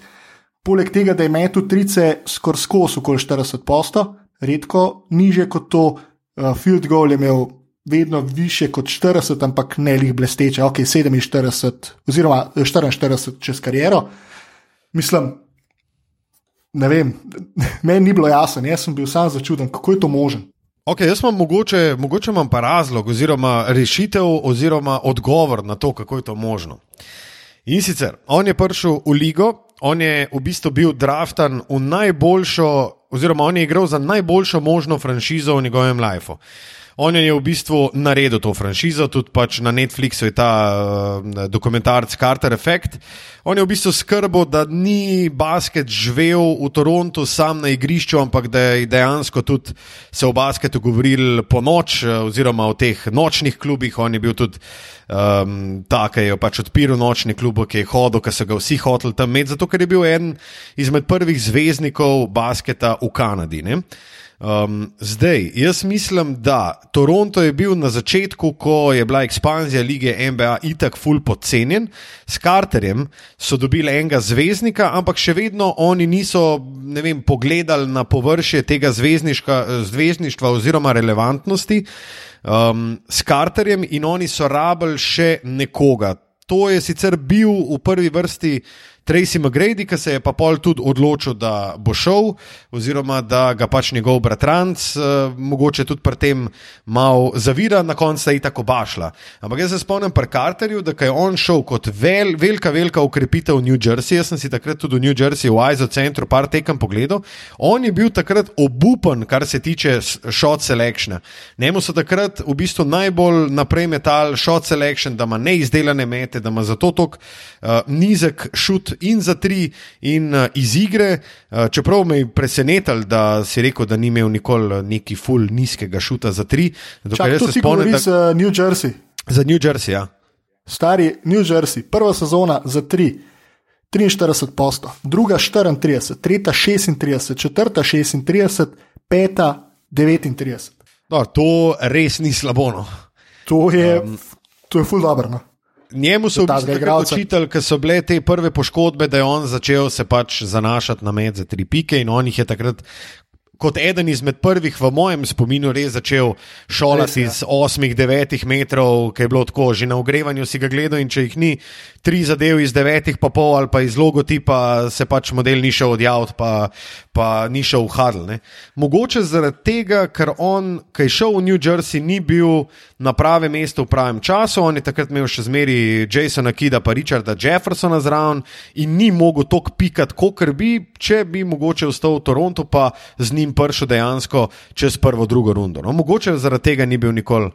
poleg tega, da je metu trice skoraj skozi okoli 40 posto, redko niže kot to, uh, field goal je imel vedno više kot 40, ampak ne lih blesteče, ok, 47, oziroma eh, 44 čez kariero. Mislim, ne vem, meni ni bilo jasno, jaz sem bil sam začuden, kako je to možen. Okay, jaz imam mogoče, mogoče imam pa razlog, oziroma rešitev, oziroma odgovor na to, kako je to možno. In sicer, on je prišel v ligo, on je v bistvu bil draftan v najboljšo, oziroma on je igral za najboljšo možno franšizo v njegovem lifeu. On je v bistvu naredil to franšizo, tudi pač na Netflixu je ta uh, dokumentarc Carter Effect. On je v bistvu skrbel, da ni basket živel v Torontu sam na igrišču, ampak da je dejansko tudi se o basketu govoril po noč, eh, oziroma o teh nočnih klubih. On je bil tudi um, ta, ki je pač odpiral nočni klub, ki je hodil, ki so ga vsi hoteli tam imeti, zato ker je bil eden izmed prvih zvezdnikov basketa v Kanadi. Ne? Um, zdaj, jaz mislim, da Toronto je bil na začetku, ko je bila ekspanzija lige NBA itak full podcenjen, s Carterjem so dobili enega zvezdnika, ampak še vedno oni niso vem, pogledali na površje tega zvezdništva oziroma relevantnosti um, s Carterjem in oni so rabili še nekoga. To je sicer bil v prvi vrsti Tracy McGrady, ki se je pa pol tudi odločil, da bo šel, oziroma da ga pač njegov bratranc, uh, mogoče tudi pri tem malo zavira, na koncu je tako bašla. Ampak jaz se spomnim pri Carterju, da je on šel kot vel, velika, velika ukrepitev v New Jersey. Jaz sem si takrat tudi v New Jersey, v ISO centru, par tekem pogledal. On je bil takrat obupen, kar se tiče shot selection. Njemu so takrat v bistvu najbolj naprej metal shot selection, da ima neizdelane mete, da ima zato tako uh, nizek šut in za tri, in uh, iz igre. Uh, čeprav me je presenetilo, da si rekel, da ni imel nikoli neki full nizkega šuta za tri. Čak, to si spomnim za New Jersey. Za New Jersey, ja. Stari New Jersey, prva sezona za tri. 43 posto, druga 34, tretja 36, četrta 36, peta 39. No, to res ni slabo. No. To je, um, to je ful dobro. No. Njemu so očitali, ker so bile te prve poškodbe, da je on začel se pač zanašati na med za tri pike in on jih je takrat. Kot eden izmed prvih v mojem spominu, res začel šolati ja. z 8-9 metrov, ki je bilo tako, že na ogrevanju si ga gledal, in če jih ni, tri zadeve iz 9,5 ali pa iz logotipa, se pač model ni šel odjaviti, pa, pa ni šel v Hadl. Mogoče zaradi tega, ker on, ki je šel v New Jersey, ni bil na pravem mestu v pravem času. On je takrat imel še zmeri Jasona Kida, pa Richarda Jeffersona zraven in ni mogel tok pikati, kot bi, če bi mogoče ostal v Torontu, pa z njim prišel dejansko čez prvo, drugo rundo. No, mogoče zaradi tega ni bil nikoli.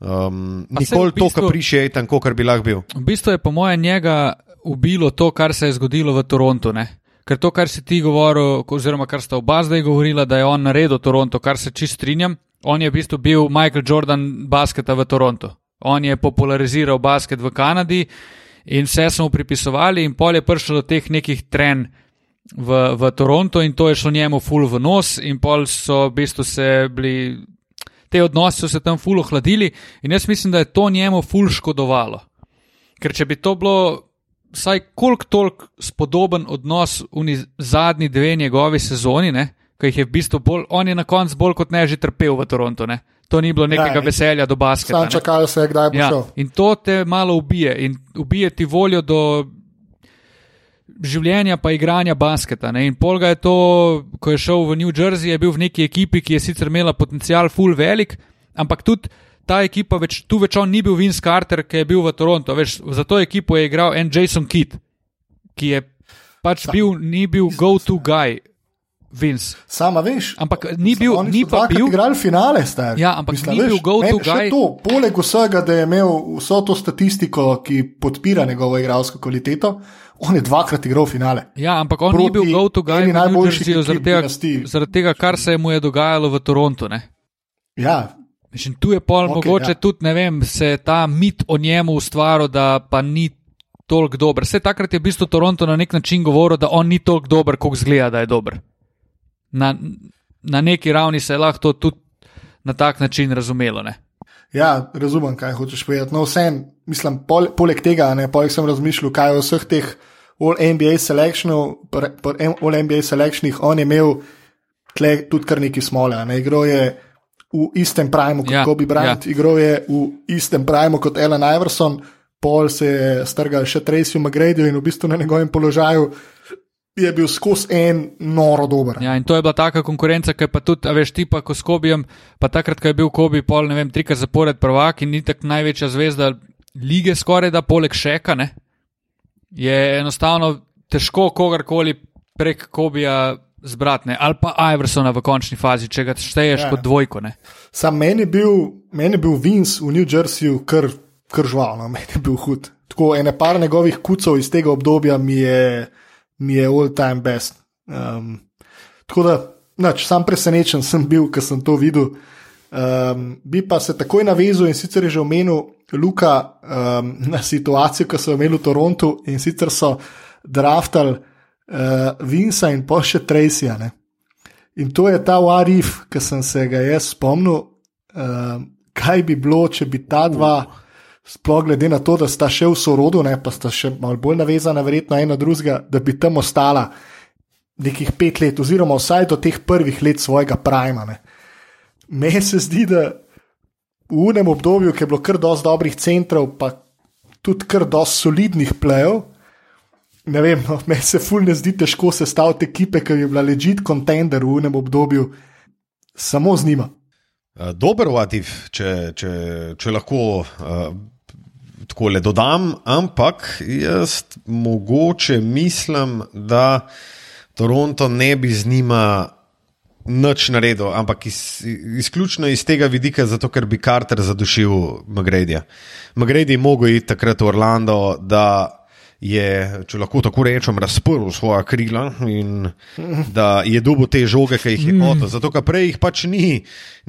Um, nikoli to, kar prišel, je tako, kar bi lahko bil. V bistvu je po mojem njega ubilo to, kar se je zgodilo v Torontu. Ne? Ker to, kar si ti govoril, oziroma kar sta oba zdaj govorila, da je on naredil Toronto, kar se čist strinjam, On je v bistvu bil Michael Jordan basketa v Torontu. On je populariziral basket v Kanadi in vse smo pripisovali, in pol je prišlo do teh nekih trenj v, v Torontu, in to je šlo njemu ful v nos, in pol so v bistvu se bili, te odnose so se tam ful ohladili, in jaz mislim, da je to njemu ful škodovalo. Ker če bi to bilo vsaj koliko toliko spodoben odnos v zadnji dve njegovi sezoni, ne, ki jih je v bistvu bolj, on je na koncu bolj kot ne že trpel v Torontu. Ne? To ni bilo nekega ja, veselja do basketa. Sam čakal se, kdaj bo ja. šel. In to te malo ubije in ubije ti voljo do življenja, pa igranja basketa. Ne? In polga je to, ko je šel v New Jersey, je bil v neki ekipi, ki je sicer imela potencial full velik, ampak tudi ta ekipa, več, tu več on ni bil Vince Carter, ki je bil v Torontu. Več, za to ekipo je igral en Jason Kidd, ki je pač bil, ni bil go-to guy. Vince. Sama veš. Ampak ni bil, ni pa bil. Igral finale, star. Ja, ampak Mislim, ni veš, bil go-to guy. To, poleg vsega, da je imel vso to statistiko, ki podpira njegovo igralsko kvaliteto, on je dvakrat igral finale. Ja, ampak on ni bil go-to guy najboljši zaradi tega, zaradi tega, kar se mu je dogajalo v Torontu. Ne? Ja. Mislim, tu je pol okay, mogoče ja. tudi, ne vem, se ta mit o njemu ustvaril, da pa ni toliko dober. Vse takrat je v bistvu Toronto na nek način govoril, da on ni toliko dober, kot zgleda, da je dober na, na neki ravni se je lahko tudi na tak način razumelo. Ne? Ja, razumem, kaj hočeš povedati. No, vsem, mislim, pol, poleg tega, ne, poleg sem razmišljal, kaj v vseh teh All-NBA selectionih on je imel tudi kar neki smole. Ne. Igro je v istem primu kot ja, Kobe Bryant, ja. igro je v istem primu kot Ellen Iverson, pol se je strgal še Tracy McGrady in v bistvu na njegovem položaju je bil skozi en noro dober. Ja, in to je bila taka konkurenca, ki pa tudi, a veš, ti pa ko s Kobijem, pa takrat, ko je bil Kobi pol, ne vem, trikrat zapored prvak in ni tako največja zvezda lige skoraj da poleg Šeka, ne, je enostavno težko kogarkoli prek Kobija zbratne ali pa Iversona v končni fazi, če ga šteješ Ja. kot dvojko, ne. Sam meni je bil, meni je bil Vince v New Jerseyju kar, kar žval, no, meni je bil hud. Tako ene par njegovih kucov iz tega obdobja mi je, mi je all time best. Um, tako da, nač, sam presenečen sem bil, ko sem to videl. Um, bi pa se takoj navezal in sicer je že omenil Luka um, na situacijo, ki so jo imeli v Torontu in sicer so draftali uh, Vinca in pa še Tracyja. In to je ta Warif, ki sem se ga jaz spomnil, uh, kaj bi bilo, če bi ta dva, sploh glede na to, da sta še v sorodu, ne, pa sta še malo bolj navezana, verjetno ena drugega, da bi tam ostala nekih pet let, oziroma vsaj do teh prvih let svojega prajma. ne. Meni se zdi, da v unem obdobju, ki je bilo kar dosti dobrih centrov, pa tudi kar dosti solidnih plejev. Ne vem, no, meni se ful ne zdi težko sestaviti ekipe, ki je bila ležit kontender v unem obdobju, samo z njima. Uh, dober vativ, če, če, če lahko uh, tako le dodam, ampak jaz mogoče mislim, da Toronto ne bi z njima nič naredil, ampak iz, izključno iz tega vidika, zato ker bi Carter zadušil Magredija. Magredi je mogel iti takrat v Orlando, da je, če lahko tako rečem, razprl svoja krila in da je dobil te žoge, ki jih je hotel. Zato, ker prej jih pač ni,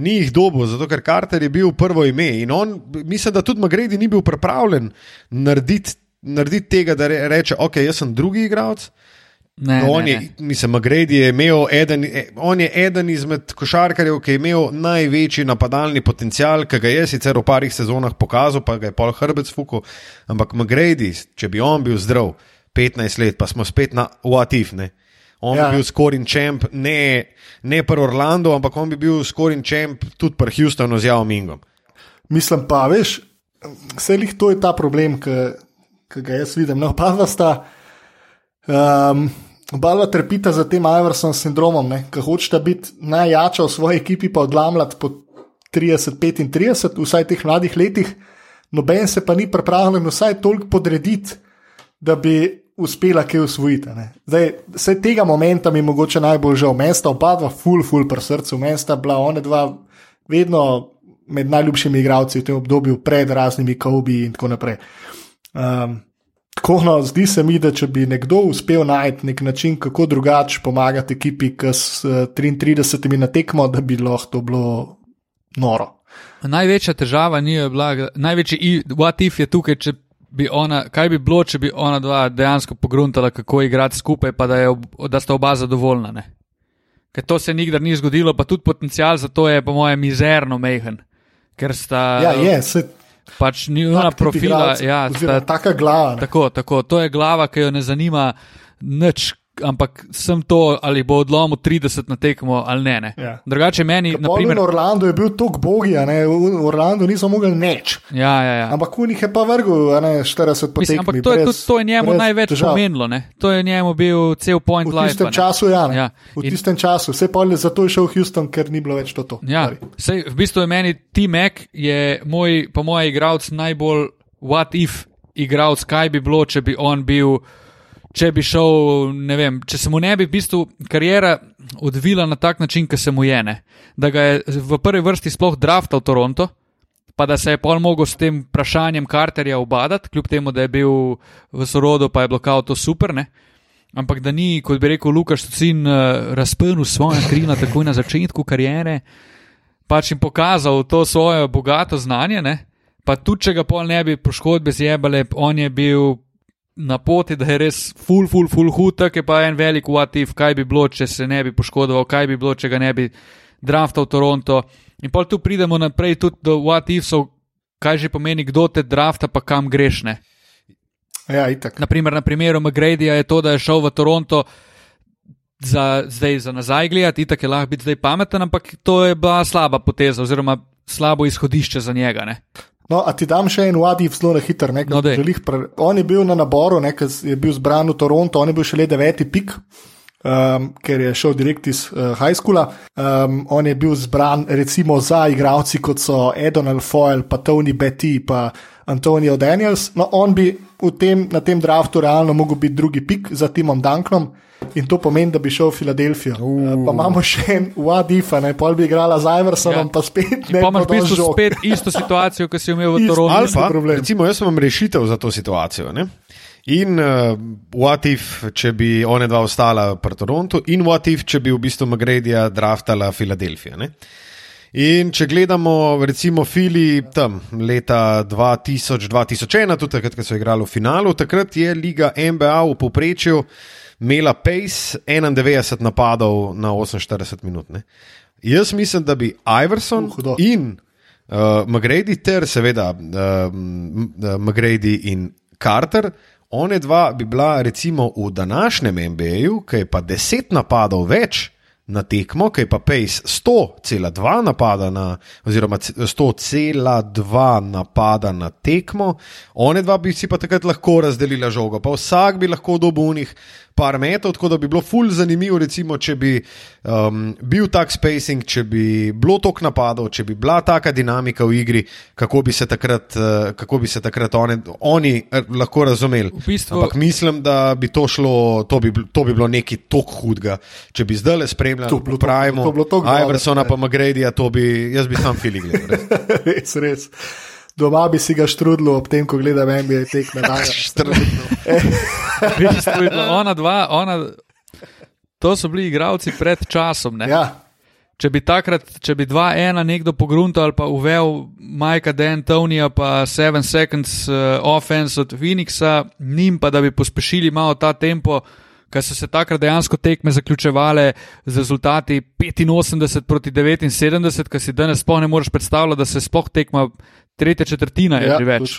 ni jih dobil, zato ker Carter je bil prvo ime in on, mislim, da tudi Magredi ni bil pripravljen narediti. Narediti tega, da re, reče, ok, jaz sem drugi igralec. Ne, No, on ne, je, ne. mislim, Magredi je imel eden, on je eden izmed košarkarjev, ki je imel največji napadalni potencial, ki ga je sicer v parih sezonah pokazal, pa ga je pol Hrbec fuku. Ampak Magredi, če bi on bil zdrav, 15 let, pa smo spet na Watif. Ne? On ja. Bi bil scoring champ, ne, ne pri Orlandu, ampak on bi bil scoring champ tudi pri Houstonu z Jao Mingom. Mislim pa, veš, vse jih to je ta problem, ki ga jaz vidim. No, pa dva sta, um, oba dva trpita za tem Iverson sindromom, ki hočeta biti najjača v svoji ekipi, pa odlamljati po 30-35, vsaj teh mladih letih, noben se pa ni pripravljen vsaj toliko podrediti, da bi uspela kaj usvojiti. ne. Zdaj, vse tega momenta mi je mogoče najbolj žal. Mesta oba dva, full, full pri srcu, mesta bila one dva vedno med najljubšimi igralci v tem obdobju, pred raznimi Kobi in tako naprej. Um, tako no, zdi se mi, da če bi nekdo uspel najti nek način, kako drugače pomagati ekipi, ki s eh, 33 na tekmo, da bi lahko to bilo noro. Največja težava ni bila, največji i- what if je tukaj, če bi ona, kaj bi bilo, če bi ona dva dejansko pogruntala, kako igrati skupaj, pa da, je, da sta oba zadovoljna. Ne? Ker to se nikdar ni zgodilo, pa tudi potencial za to je, po mojem, mizerno mehen. Ker sta Ja, je, se pač tak tip profila, igralcev, ja, sta, taka glava. ne. tako, tako, to je glava, ki jo ne zanima nič, ampak sem to, ali bo odlomil 30 na tekmo ali ne. ne. Ja. Drugače meni, na Naprimer, primer, v Orlandu je bil tok bogi, v Orlandu niso mogli nič. ja, ja, ja. Ampak v njih je pa vrgel, ne 40 po Mislim, ampak to je, brez- tudi, to je njemu največ težav. pomenilo. Ne? To je njemu bil cel point V life. tistem ne. času, ja. ne. Ja. V In- tistem času, vse pa je zato je šel v Houston, ker ni bilo več to. to. Ja, sej, v bistvu je meni T-Mac, je moj, po mojem, igralec najbolj what if igralec, kaj bi bilo, če bi on bil. Če bi šel, ne vem, če se mu ne bi v bistvu karijera odvila na tak način, kot se mu je, ne? da ga je v prvi vrsti sploh draftal Toronto, pa da se je pol mogel s tem vprašanjem Carterja obadati, kljub temu, da je bil v sorodu, pa je bilo kao to super. Ne? Ampak da ni, kot bi rekel Lukaš, Tucin, uh, razprnil svoje krila takoj na začetku karijere, pač jim pokazal to svoje bogato znanje. Ne? Pa tudi, če ga pol ne bi poškodbe zjebale, on je bil na poti, da je res full, full, full hud, tako je pa en velik uativ, kaj bi bilo, če se ne bi poškodoval, kaj bi bilo, če ga ne bi draftal Toronto. In pol tu pridemo naprej tudi do uativsov, kaj že pomeni, kdo te drafta, pa kam greš. Ne? Ja, itak. Naprimer, na primeru McGradyja je to, da je šel v Toronto za, zdaj za nazaj gledati, tako je lahko biti zdaj pameten, ampak to je bila slaba poteza oziroma slabo izhodišče za njega. Ne? No, a ti dam še en wadif zelo na hiter. Ne, No, daj. želih pre... On je bil na naboru, ne, je bil zbran v Toronto, on je bil šele deveti pik. Um, ker je šel direkt iz uh, high schoola. Um, on je bil zbran recimo za igralci kot so Edonal Foyle, pa Tony Betty, pa Antonio Daniels. No, on bi v tem, na tem draftu realno mogel biti drugi pik za Timom Dunknom. In to pomeni, da bi šel v Filadelfijo. Uh. Pa imamo še en Wadifa, ne pol bi igrala z Iversonom, Ja. pa spet In ne pa imaš v bistvu spet isto situacijo, kot si imel v. Torontu. Ali pa, problem. recimo, jaz imam rešitev za to situacijo. Ne? In uh, what if, če bi one dva ostala pri Torontu, in what if, če bi v bistvu Magredija draftala Filadelfija. Ne? In če gledamo, recimo, Fili tam leta 2000-2001, tudi takrat, ko so igrali v finalu, takrat je liga NBA v povprečju imela pace 91 napadov na 48 minut. Ne? Jaz mislim, da bi Iverson Uh, in uh, McGrady, ter seveda uh, McGrady in Carter, one dva bi bila recimo v današnjem NBA-ju, ki je pa 10 napadov več na tekmo, ki je pa pace 100,2 napada na, oziroma c- 100,2 napada na tekmo, one dva bi si pa takrat lahko razdelila žogo, pa vsak bi lahko dobil unih par metrov, tako da bi bilo ful zanimivo, recimo, če bi um, bil tak spacing, če bi bilo tok napadov, če bi bila taka dinamika v igri, kako bi se takrat, uh, kako bi se takrat one, oni eh, lahko razumeli. V bistvu- Ampak mislim, da bi to šlo, to bi, to bi bilo nekaj tok hudega. Če bi zdaj le spremljali, To bi bilo dobro, Iversona ne. pa Magredija, to bi, jaz bi sam fili gledal. res. res, res. Doma bi si ga štrudil ob tem, ko gledam NBA tekme. Je bila ona dva, ona, to so bili igravci pred časom. Ne? ja, Če bi takrat, če bi 2-1 nekdo pogruntal ali pa uvel Majka D'Antonija, pa 7 seconds uh, offense od Phoenixa, njim pa da bi pospešili malo ta tempo, ker so se takrat dejansko tekme zaključevale z rezultati 85 proti 79, kar si danes sploh ne moreš predstavljati, da se sploh tekma tretja četrtina je ja, že več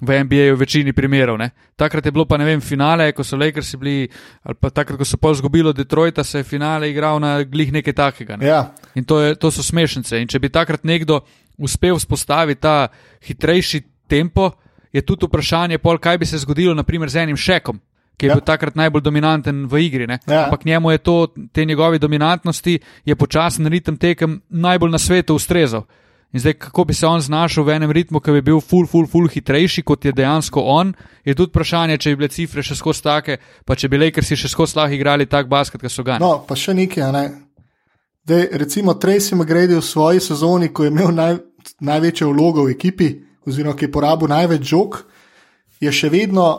v NBA v večini primerov. Ne. Takrat je bilo pa ne vem, finale, ko so Lakersi bili, ali pa takrat, ko so pol zgubili od Detroita, se je finale igral na glih nekaj takega. Ne. Ja, In to, je, to so smešnice. In če bi takrat nekdo uspel vzpostaviti ta hitrejši tempo, je tudi vprašanje, pol, kaj bi se zgodilo naprimer, z enim šekom. Ki je Ja. bil takrat najbolj dominanten v igri. ne. Ja. Ampak njemu je to, te njegove dominantnosti, je počasen ritem tekem najbolj na svetu ustrezal. In zdaj, kako bi se on znašel v enem ritmu, ki bi bil full, full, full hitrejši, kot je dejansko on, je tudi vprašanje, če bi bile cifre še skozi take, pa če bi Lakersi še skozi lahko igrali tak basket, kot so ga. no, pa še nekaj. Ne? Dej, recimo Tracy McGrady v svoji sezoni, ko je imel naj, največjo vlogo v ekipi, oziroma ki je porabil največ žog, je še vedno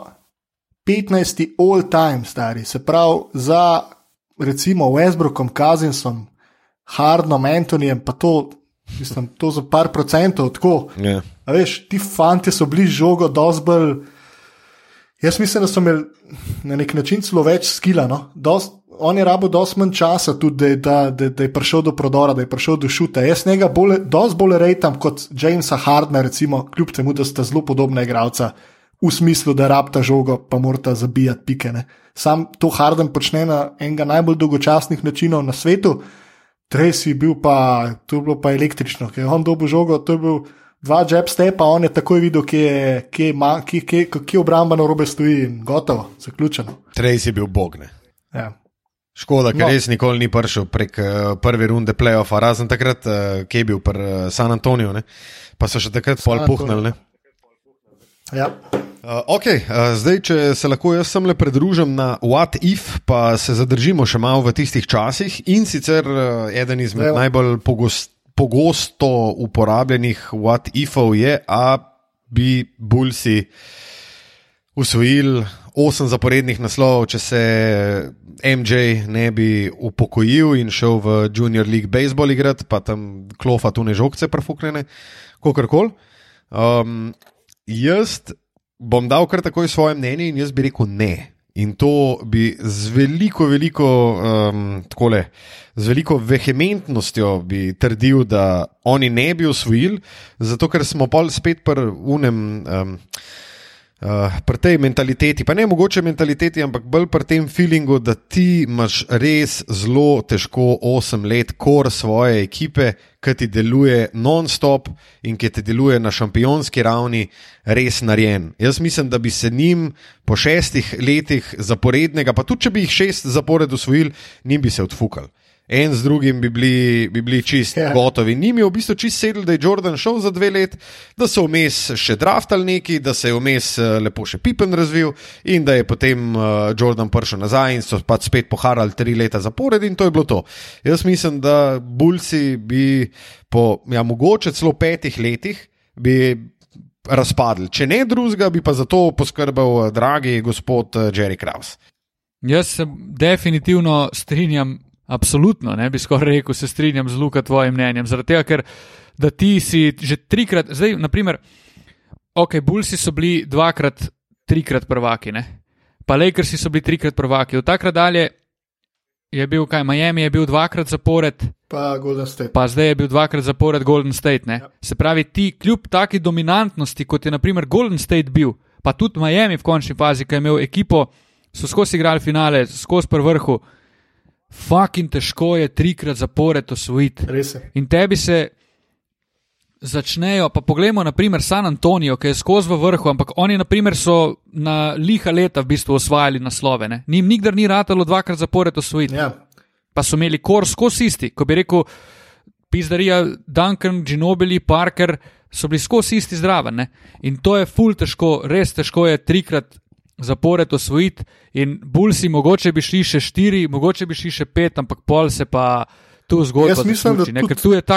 15. all-time stari. Se pravi, za recimo Westbrookom, Kazinsom, Hardnom, Antonijem, pa to, mislim, to za par procentov tako. Ja. A veš, ti fanti so bili žogo, dosti bolj. Jaz mislim, da so imeli na nek način celo več skila. No? Dost, on je rabo dosti manj časa, tudi, da, da, da, da je prišel do prodora, da je prišel do šuta. Jaz njega bolj, dosti bolj rejtam kot Jamesa Hardna, recimo, kljub temu, da sta zelo podobna igralca. V smislu, da rabta žogo, pa morata zabijati pike. Ne? Sam to Harden počne na enega najbolj dolgočasnih načinov na svetu, Tracy je bil pa, to je bilo pa električno, ker je on dobil žogo, to je bil dva jab stepa, on je takoj videl, kje, je- kje, kje, kje, kje obramba na robe stoji in gotovo, zaključeno. Tracy je bil bogne. Ja. Škoda, ker No. res nikoli ni prišel prek uh, prve runde playoffa, razen takrat, uh, ki je bil pri uh, San Antoniju, ne? pa so še takrat pol puhnili. ne. Ja. Uh, ok, uh, zdaj, če se lahko jaz sem le pridružim na What If, pa se zadržimo še malo v tistih časih. In sicer uh, eden izmed Evo. najbolj pogost, pogosto uporabljenih What Ifov je, a bi Bulsi usvojili osem zaporednih naslovov, če se MJ ne bi upokojil in šel v Junior League Baseball igrati, pa tam klofa tu ne žogce prefuknjene, kakorkoli. Um, jaz bom dal kar takoj svoje mnenje in jaz bi rekel ne. In to bi z veliko, veliko, um, takole, z veliko vehementnostjo bi trdil, da oni ne bi osvojili, zato ker smo pol spet pri unem. Um, Uh, pri tej mentaliteti, pa ne mogoče mentaliteti, ampak bolj pri tem feelingu, da ti imaš res zelo težko 8 let kor svoje ekipe, ki ti deluje non-stop in ki ti deluje na šampionski ravni, res narejen. Jaz mislim, da bi se njim po šestih letih zaporednega, pa tudi če bi jih šest zapored usvojili, njim bi se odfukali en z drugim bi bili, bi bili čist yeah. Ja. gotovi. Nim je v bistvu čist sedel, da je Jordan šel za dve leti, da so vmes še draftali neki, da se je vmes eh, lepo še Pippen razvil in da je potem uh, Jordan prišel nazaj in so pač spet poharali tri leta zapored in to je bilo to. Jaz mislim, da Bulci bi po ja, mogoče celo petih letih bi. Razpadli. Če ne drugega, bi pa za to poskrbel, eh, dragi gospod Jerry Kraus. Jaz se definitivno strinjam Absolutno, ne bi skoraj rekel, se strinjam z Luka tvojim mnenjem. Zaradi tega, ker ti si že trikrat, zdaj, naprimer, ok, Bulsi so bili dvakrat, trikrat prvaki, ne? pa Lakersi so bili trikrat prvaki. Od takrat dalje je bil, kaj Miami je bil dvakrat zapored. Pa Golden State. Pa zdaj je bil dvakrat zapored Golden State. Ja. Se pravi, ti kljub taki dominantnosti, kot je naprimer Golden State bil, pa tudi Miami v končni fazi, ki je imel ekipo, so skozi igrali finale, skozi prv vrhu. Fakin težko je trikrat zapored osvojiti. In tebi se začnejo, pa poglejmo, naprimer, San Antonijo, ki je skozi v vrhu, ampak oni, naprimer, so na liha leta v bistvu osvajali naslove. Ne? Nim nikdar ni ratalo dvakrat zapored osvojiti. Ja. Pa so imeli kor skozi isti, ko bi rekel, Pizdarija, Duncan, Ginobili, Parker. So bili skozi isti zdraven. In to je ful težko, res težko je trikrat zapored osvojiti, in Bulsi, mogoče bi šli še štiri, mogoče bi šli še pet, ampak pol se pa tu zgodaj. Jaz,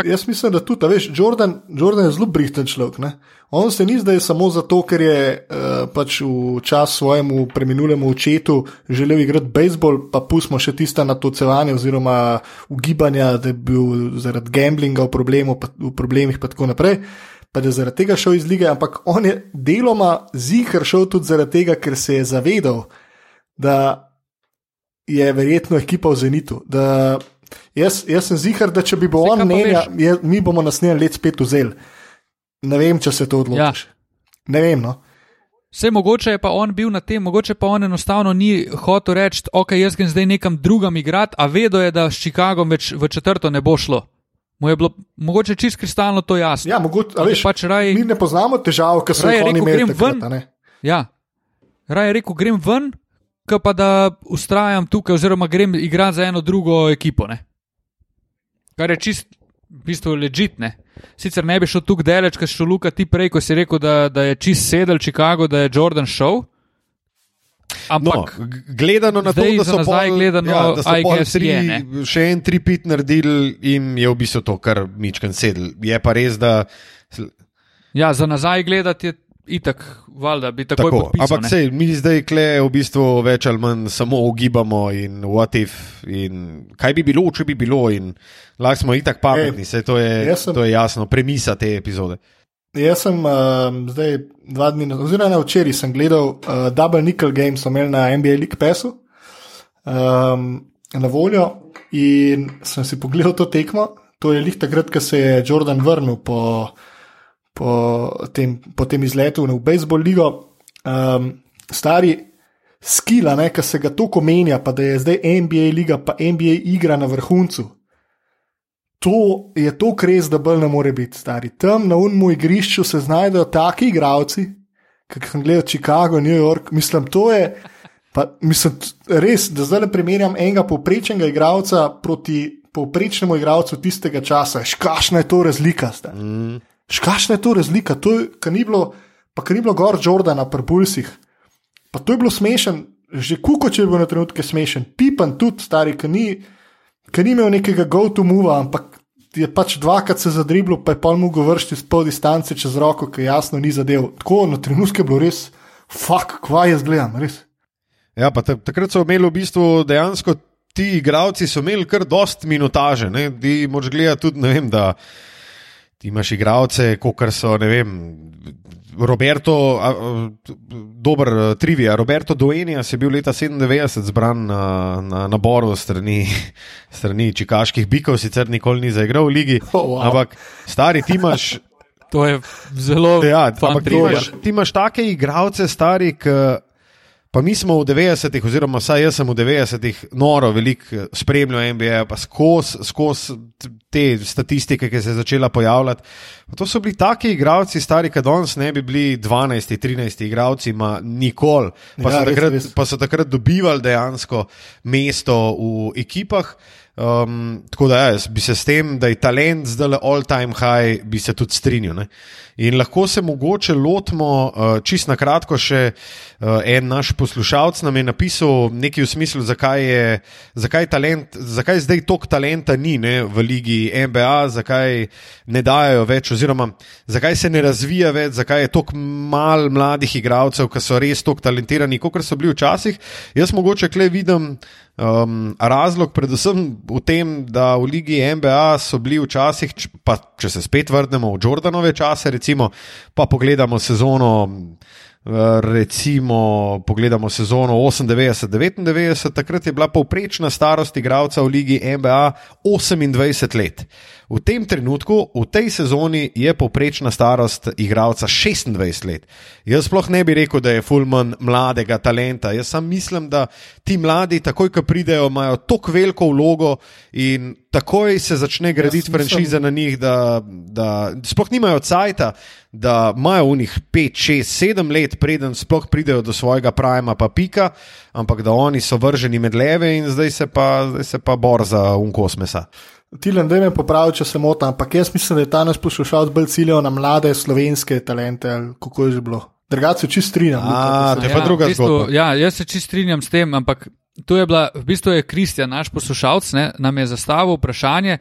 jaz mislim, da tudi, veš, Jordan, Jordan je zelo brihten človek. Ne? On se ni zdaj samo zato, ker je uh, pač v čas svojemu preminulemu očetu želel igrati bejzbol, pa pustimo še tista natocevanja oziroma ugibanja, da je bil zaradi gamblinga v, problemu, pa, v problemih in tako naprej pa je zaradi tega šel iz lige, ampak on je deloma zihar šel tudi zaradi tega, ker se je zavedal, da je verjetno ekipa v Zenitu. Jaz, jaz sem zihar, da če bi bil on mnenja, mi bomo naslednji let spet vzeli. Ne vem, če se to odločiš. Ja. Ne vem. No. Vse mogoče je pa on bil na tem, mogoče pa on enostavno ni hotel reči, ok, jaz grem zdaj nekam drugam igrati, a vedo je, da s Chicagom več v četrto ne bo šlo. Mu je bilo mogoče čist kristalno to jasno. Ja, mogoče, veš, pač raj, mi ne poznamo težav, ki so jih oni imeli. Takrat, ja, raje rekel, grem ven, pa da ustrajam tukaj, oziroma grem igrati za eno drugo ekipo. Ne? Kar je čist, v bistvu, ležitne. Sicer ne bi šel tukaj daleč, kaj šel Luka ti prej, ko si rekel, da, da je čist sedel Chicago, da je Jordan šel. Ampak, no, gledano na to, da so zdaj gledano, ja, da so guess, tri, je, še en tri pit naredili in je v bistvu to, kar mičken sedel. Je pa res, da. Ja, za nazaj gledati je itak, valjda bi tako lahko. Ampak sej, mi zdaj kle v bistvu več ali manj samo ugibamo in what if in kaj bi bilo, če bi bilo in lahko smo itak pametni, Ej, to, je, sem, to je jasno, premisa te epizode. Jaz sem uh, zdaj dva dni, oziroma včeraj sem gledal uh, Double Nickel Game, so imeli na NBA League Passu um, na voljo in sem si pogledal to tekmo. To je lih takrat, ko se je Jordan vrnil po, po, tem, po tem izletu v Baseball ligo. Um, stari skila, ki se ga toliko menja, pa da je zdaj NBA liga, pa NBA igra na vrhuncu to je to res, da bolj ne more biti stari. Tam na unmu igrišču se znajdejo taki igravci, kot sem gledal Chicago, New York. Mislim, to je. Pa, mislim, res, da zdaj le primerjam enega povprečnega igralca proti povprečnemu igralcu tistega časa. Škašna je to razlika. Mm. Škašna je to razlika. To je, kar ni bilo, pa kar ni bilo gor Jordana, pri Bulsih. Pa to je bilo smešen, že kuko, če je bil na trenutke smešen. Pipan tudi, stari, ki ni ker ni imel nekega go-to-mova, ampak je pač dvakrat se zadriblo, pa je pa mu govoriti z pol distance čez roko, ki jasno ni zadev. Tako na trenutke je bilo res, fuck, kva jaz gledam, res. Ja, pa takrat so imeli v bistvu dejansko ti igravci, so imeli kar dost minutaže, ne, ti moč gledati tudi, ne vem, da ti imaš igravce, kot so, ne vem. Roberto, dober trivija. Roberto Duenija je bil leta 97 zbran na, na naboru strani, strani čikaških bikov, sicer nikoli ni zaigral v ligi. Oh, wow. Ampak stari ti imaš, To je zelo Ja, ampak ti trivia. imaš, ti imaš take igralce, stari, ki. Pa mi smo v 90-ih, oziroma vsaj jaz sem v 90-ih noro veliko spremljal NBA, pa skozi skos te statistike, ki se je začela pojavljati. Pa to so bili taki igralci, stari, ki danes ne bi bili 12-13 igralci, ma nikoli. Pa, Ja, so res, takrat, res. pa so takrat dobivali dejansko mesto v ekipah. Um, tako da, ja, jaz bi se s tem, da je talent zdaj le all-time high, bi se tudi strinjal. Ne? In lahko se mogoče lotimo, uh, čist na kratko, še uh, en naš poslušalec nam je napisal nekaj v smislu, zakaj je zakaj talent, zakaj zdaj toliko talenta ni ne, v ligi NBA, zakaj ne dajo več, oziroma zakaj se ne razvija več, zakaj je toliko mal mladih igralcev, ki so res toliko talentirani, kot so bili včasih. Jaz mogoče kle vidim. Um, razlog predvsem v tem, da v ligi NBA so bili včasih, pa če se spet vrnemo v Jordanove čase, recimo, pa pogledamo sezono. eh, Recimo, pogledamo sezono 98-99, takrat je bila povprečna starost igralca v ligi NBA 28 let. V tem trenutku, v tej sezoni, je povprečna starost igralca 26 let. Jaz sploh ne bi rekel, da je Fulman mladega talenta. Jaz sam mislim, da ti mladi, takoj ko pridejo, imajo tako veliko vlogo in takoj se začne graditi franšiza na njih, da, da sploh nimajo cajta, da imajo v njih 5, 6, 7 let, preden sploh pridejo do svojega prima, pa pika, ampak da oni so vrženi med leve in zdaj se pa, zdaj se pa bor za unkos mesa. Tilen, da me popravi, če se motim, ampak jaz mislim, da je ta naš poslušalec bolj ciljal na mlade slovenske talente, ali kako je že bilo. Drugače se čist strinjam. A, to je pa druga v bistvu, zgodba. Ja, jaz se čist strinjam s tem, ampak to je bila, v bistvu je Kristjan, naš poslušalec, ne, nam je zastavil vprašanje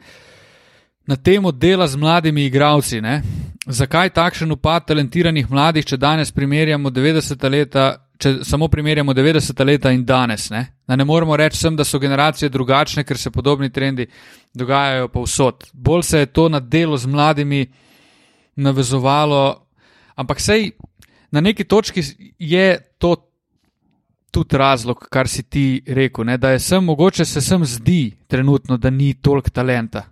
na temo dela z mladimi igravci. Ne. Zakaj takšen upad talentiranih mladih, če danes primerjamo 90 leta? Če samo primerjamo 90 leta in danes, ne, da ne moremo reči, sem, da so generacije drugačne, ker se podobni trendi dogajajo povsod. Bolj se je to na delo z mladimi navezovalo, ampak sej na neki točki je to tudi razlog, kar si ti rekel, ne, da je sem, mogoče se sem zdi trenutno, da ni toliko talenta.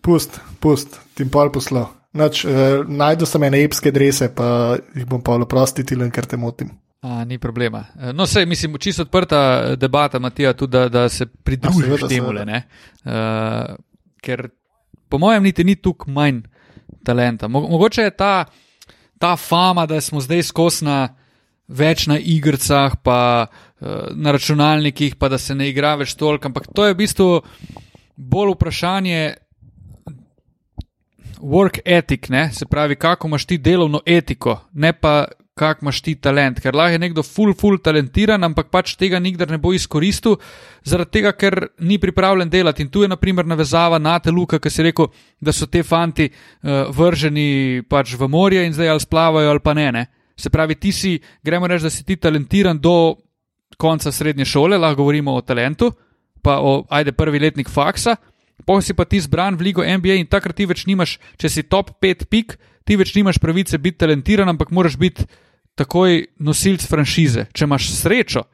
Pust, pust, tim pol poslal. Nač, eh, najdu sem ene epske drese, pa jih bom pa oprosti, Tilen, ker te motim. A, ni problema. E, No, sej, mislim, čisto odprta debata, Matija, tudi da, da se pridružiš seveda, temu. Uh, ker po mojem niti ni tukaj manj talenta. Mo mogoče je ta, ta fama, da smo zdaj skozi na več na igrah, pa uh, na računalnikih, pa da se ne igra več toliko, ampak to je v bistvu bolj vprašanje. Work ethic, ne? se pravi, kako imaš ti delovno etiko, ne pa kako imaš ti talent. Ker lahko je nekdo full, full talentiran, ampak pač tega nikdar ne bo izkoristil, zaradi tega, ker ni pripravljen delati. In tu je, naprimer, navezava na te luke, ki si rekel, da so te fanti uh, vrženi pač v morje in zdaj ali splavajo ali pa ne. ne. Se pravi, ti si, gremo reči, da si ti talentiran do konca srednje šole, lahko govorimo o talentu, pa o, ajde, prvi letnik faksa. Pohaj si pa ti zbran v ligo NBA in takrat ti več nimaš, če si top 5 pik, ti več nimaš pravice biti talentiran, ampak moraš biti takoj nosilc franšize. Če imaš srečo,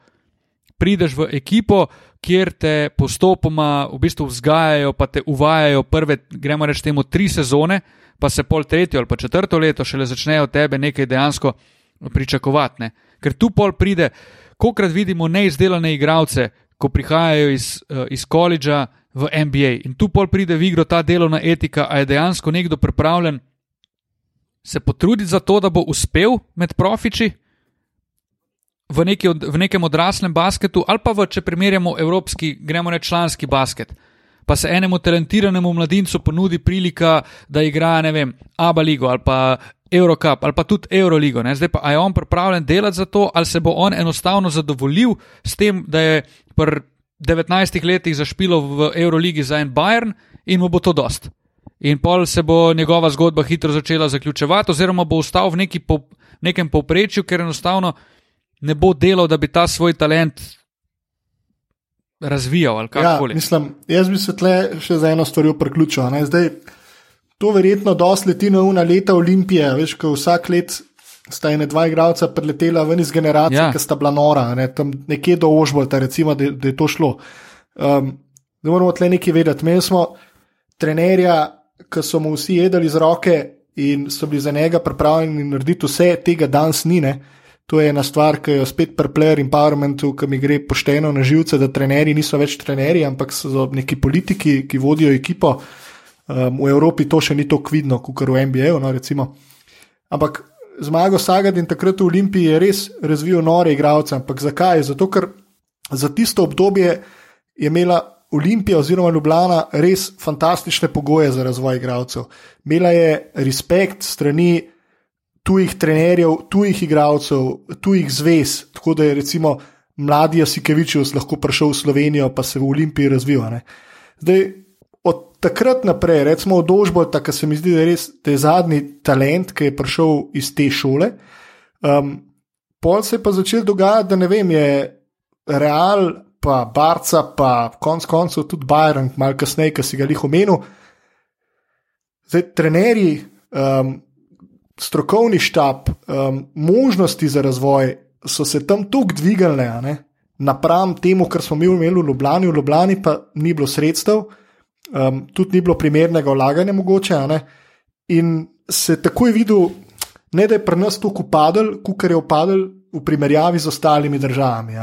prideš v ekipo, kjer te postopoma v bistvu vzgajajo, pa te uvajajo prve, gremo reči temu, tri sezone, pa se pol tretje ali pa četrto leto šele začnejo tebe nekaj dejansko pričakovati. Ne? Ker tu pol pride, kokrat vidimo neizdelane igralce, ko prihajajo iz, uh, iz koledža v NBA in tu pol pride v igro ta delovna etika, a je dejansko nekdo pripravljen se potruditi za to, da bo uspel med profiči v, neki od, v nekem odraslem basketu, ali pa v, če primerjamo evropski, gremo reči članski basket. Pa se enemu talentiranemu mladincu ponudi prilika, da igra, ne vem, Abu Leigo ali pa Eurocup ali pa tudi Euroligo. Ne? Zdaj pa, je on pripravljen delati za to, ali se bo on enostavno zadovoljil s tem, da je pri 19 letih zašpilo v Euroligi za en Bayern in mu bo to dost. In pol se bo njegova zgodba hitro začela zaključevati, oziroma bo ostal v neki po, nekem povprečju, ker enostavno ne bo delal, da bi ta svoj talent razvijal Ja, mislim, jaz bi se tle še za eno stvar priključil. Zdaj, to verjetno dosti leti na una leta Olimpije, veš, ko vsak let sta ena dva igralca preletela ven iz generacije, Ja. ki sta bila nora, ne, tam nekje do Ožbolta, recimo, da, da je to šlo. Um, da moramo tle nekaj vedeti. Imeli smo trenerja, ki so mu vsi jedli z roke in so bili za njega pripravljeni narediti vse, tega danes ni. Ne? To je ena stvar, ki jo spet pri player empowermentu, ki mi gre pošteno na živce, da trenerji niso več trenerji, ampak so neki politiki, ki vodijo ekipo. Um, v Evropi to še ni tako vidno, kot v NBA. No, ampak zmago Sagadin takrat v Olimpiji je res razvil nore igralce. Ampak zakaj? Zato, ker za tisto obdobje je imela Olimpija oziroma Ljubljana res fantastične pogoje za razvoj igralcev. Imela je respekt strani tujih trenerjev, tujih igralcev, tujih zvez. Tako da je recimo mladi Jasikevičus lahko prišel v Slovenijo, pa se v Olimpiji razvil. Ne. Zdaj, od takrat naprej, recimo od Ožbota, ki se mi zdi, da je res te zadnji talent, ki je prišel iz te šole. Um, pol se je pa začel dogajati, da ne vem, je real, pa Barca, pa konc koncev tudi Bayern, malo kasneje, ki si ga jih omenil. Zdaj, trenerji, um, strokovni štab, um, možnosti za razvoj so se tam tako dvigali, napram temu, kar smo mi imeli v Ljubljani, v Ljubljani pa ni bilo sredstev, um, tudi ni bilo primernega vlaganja, mogoče. In se takoj videl, ne da je pri nas tako upadel, kot je upadel v primerjavi z ostalimi državami.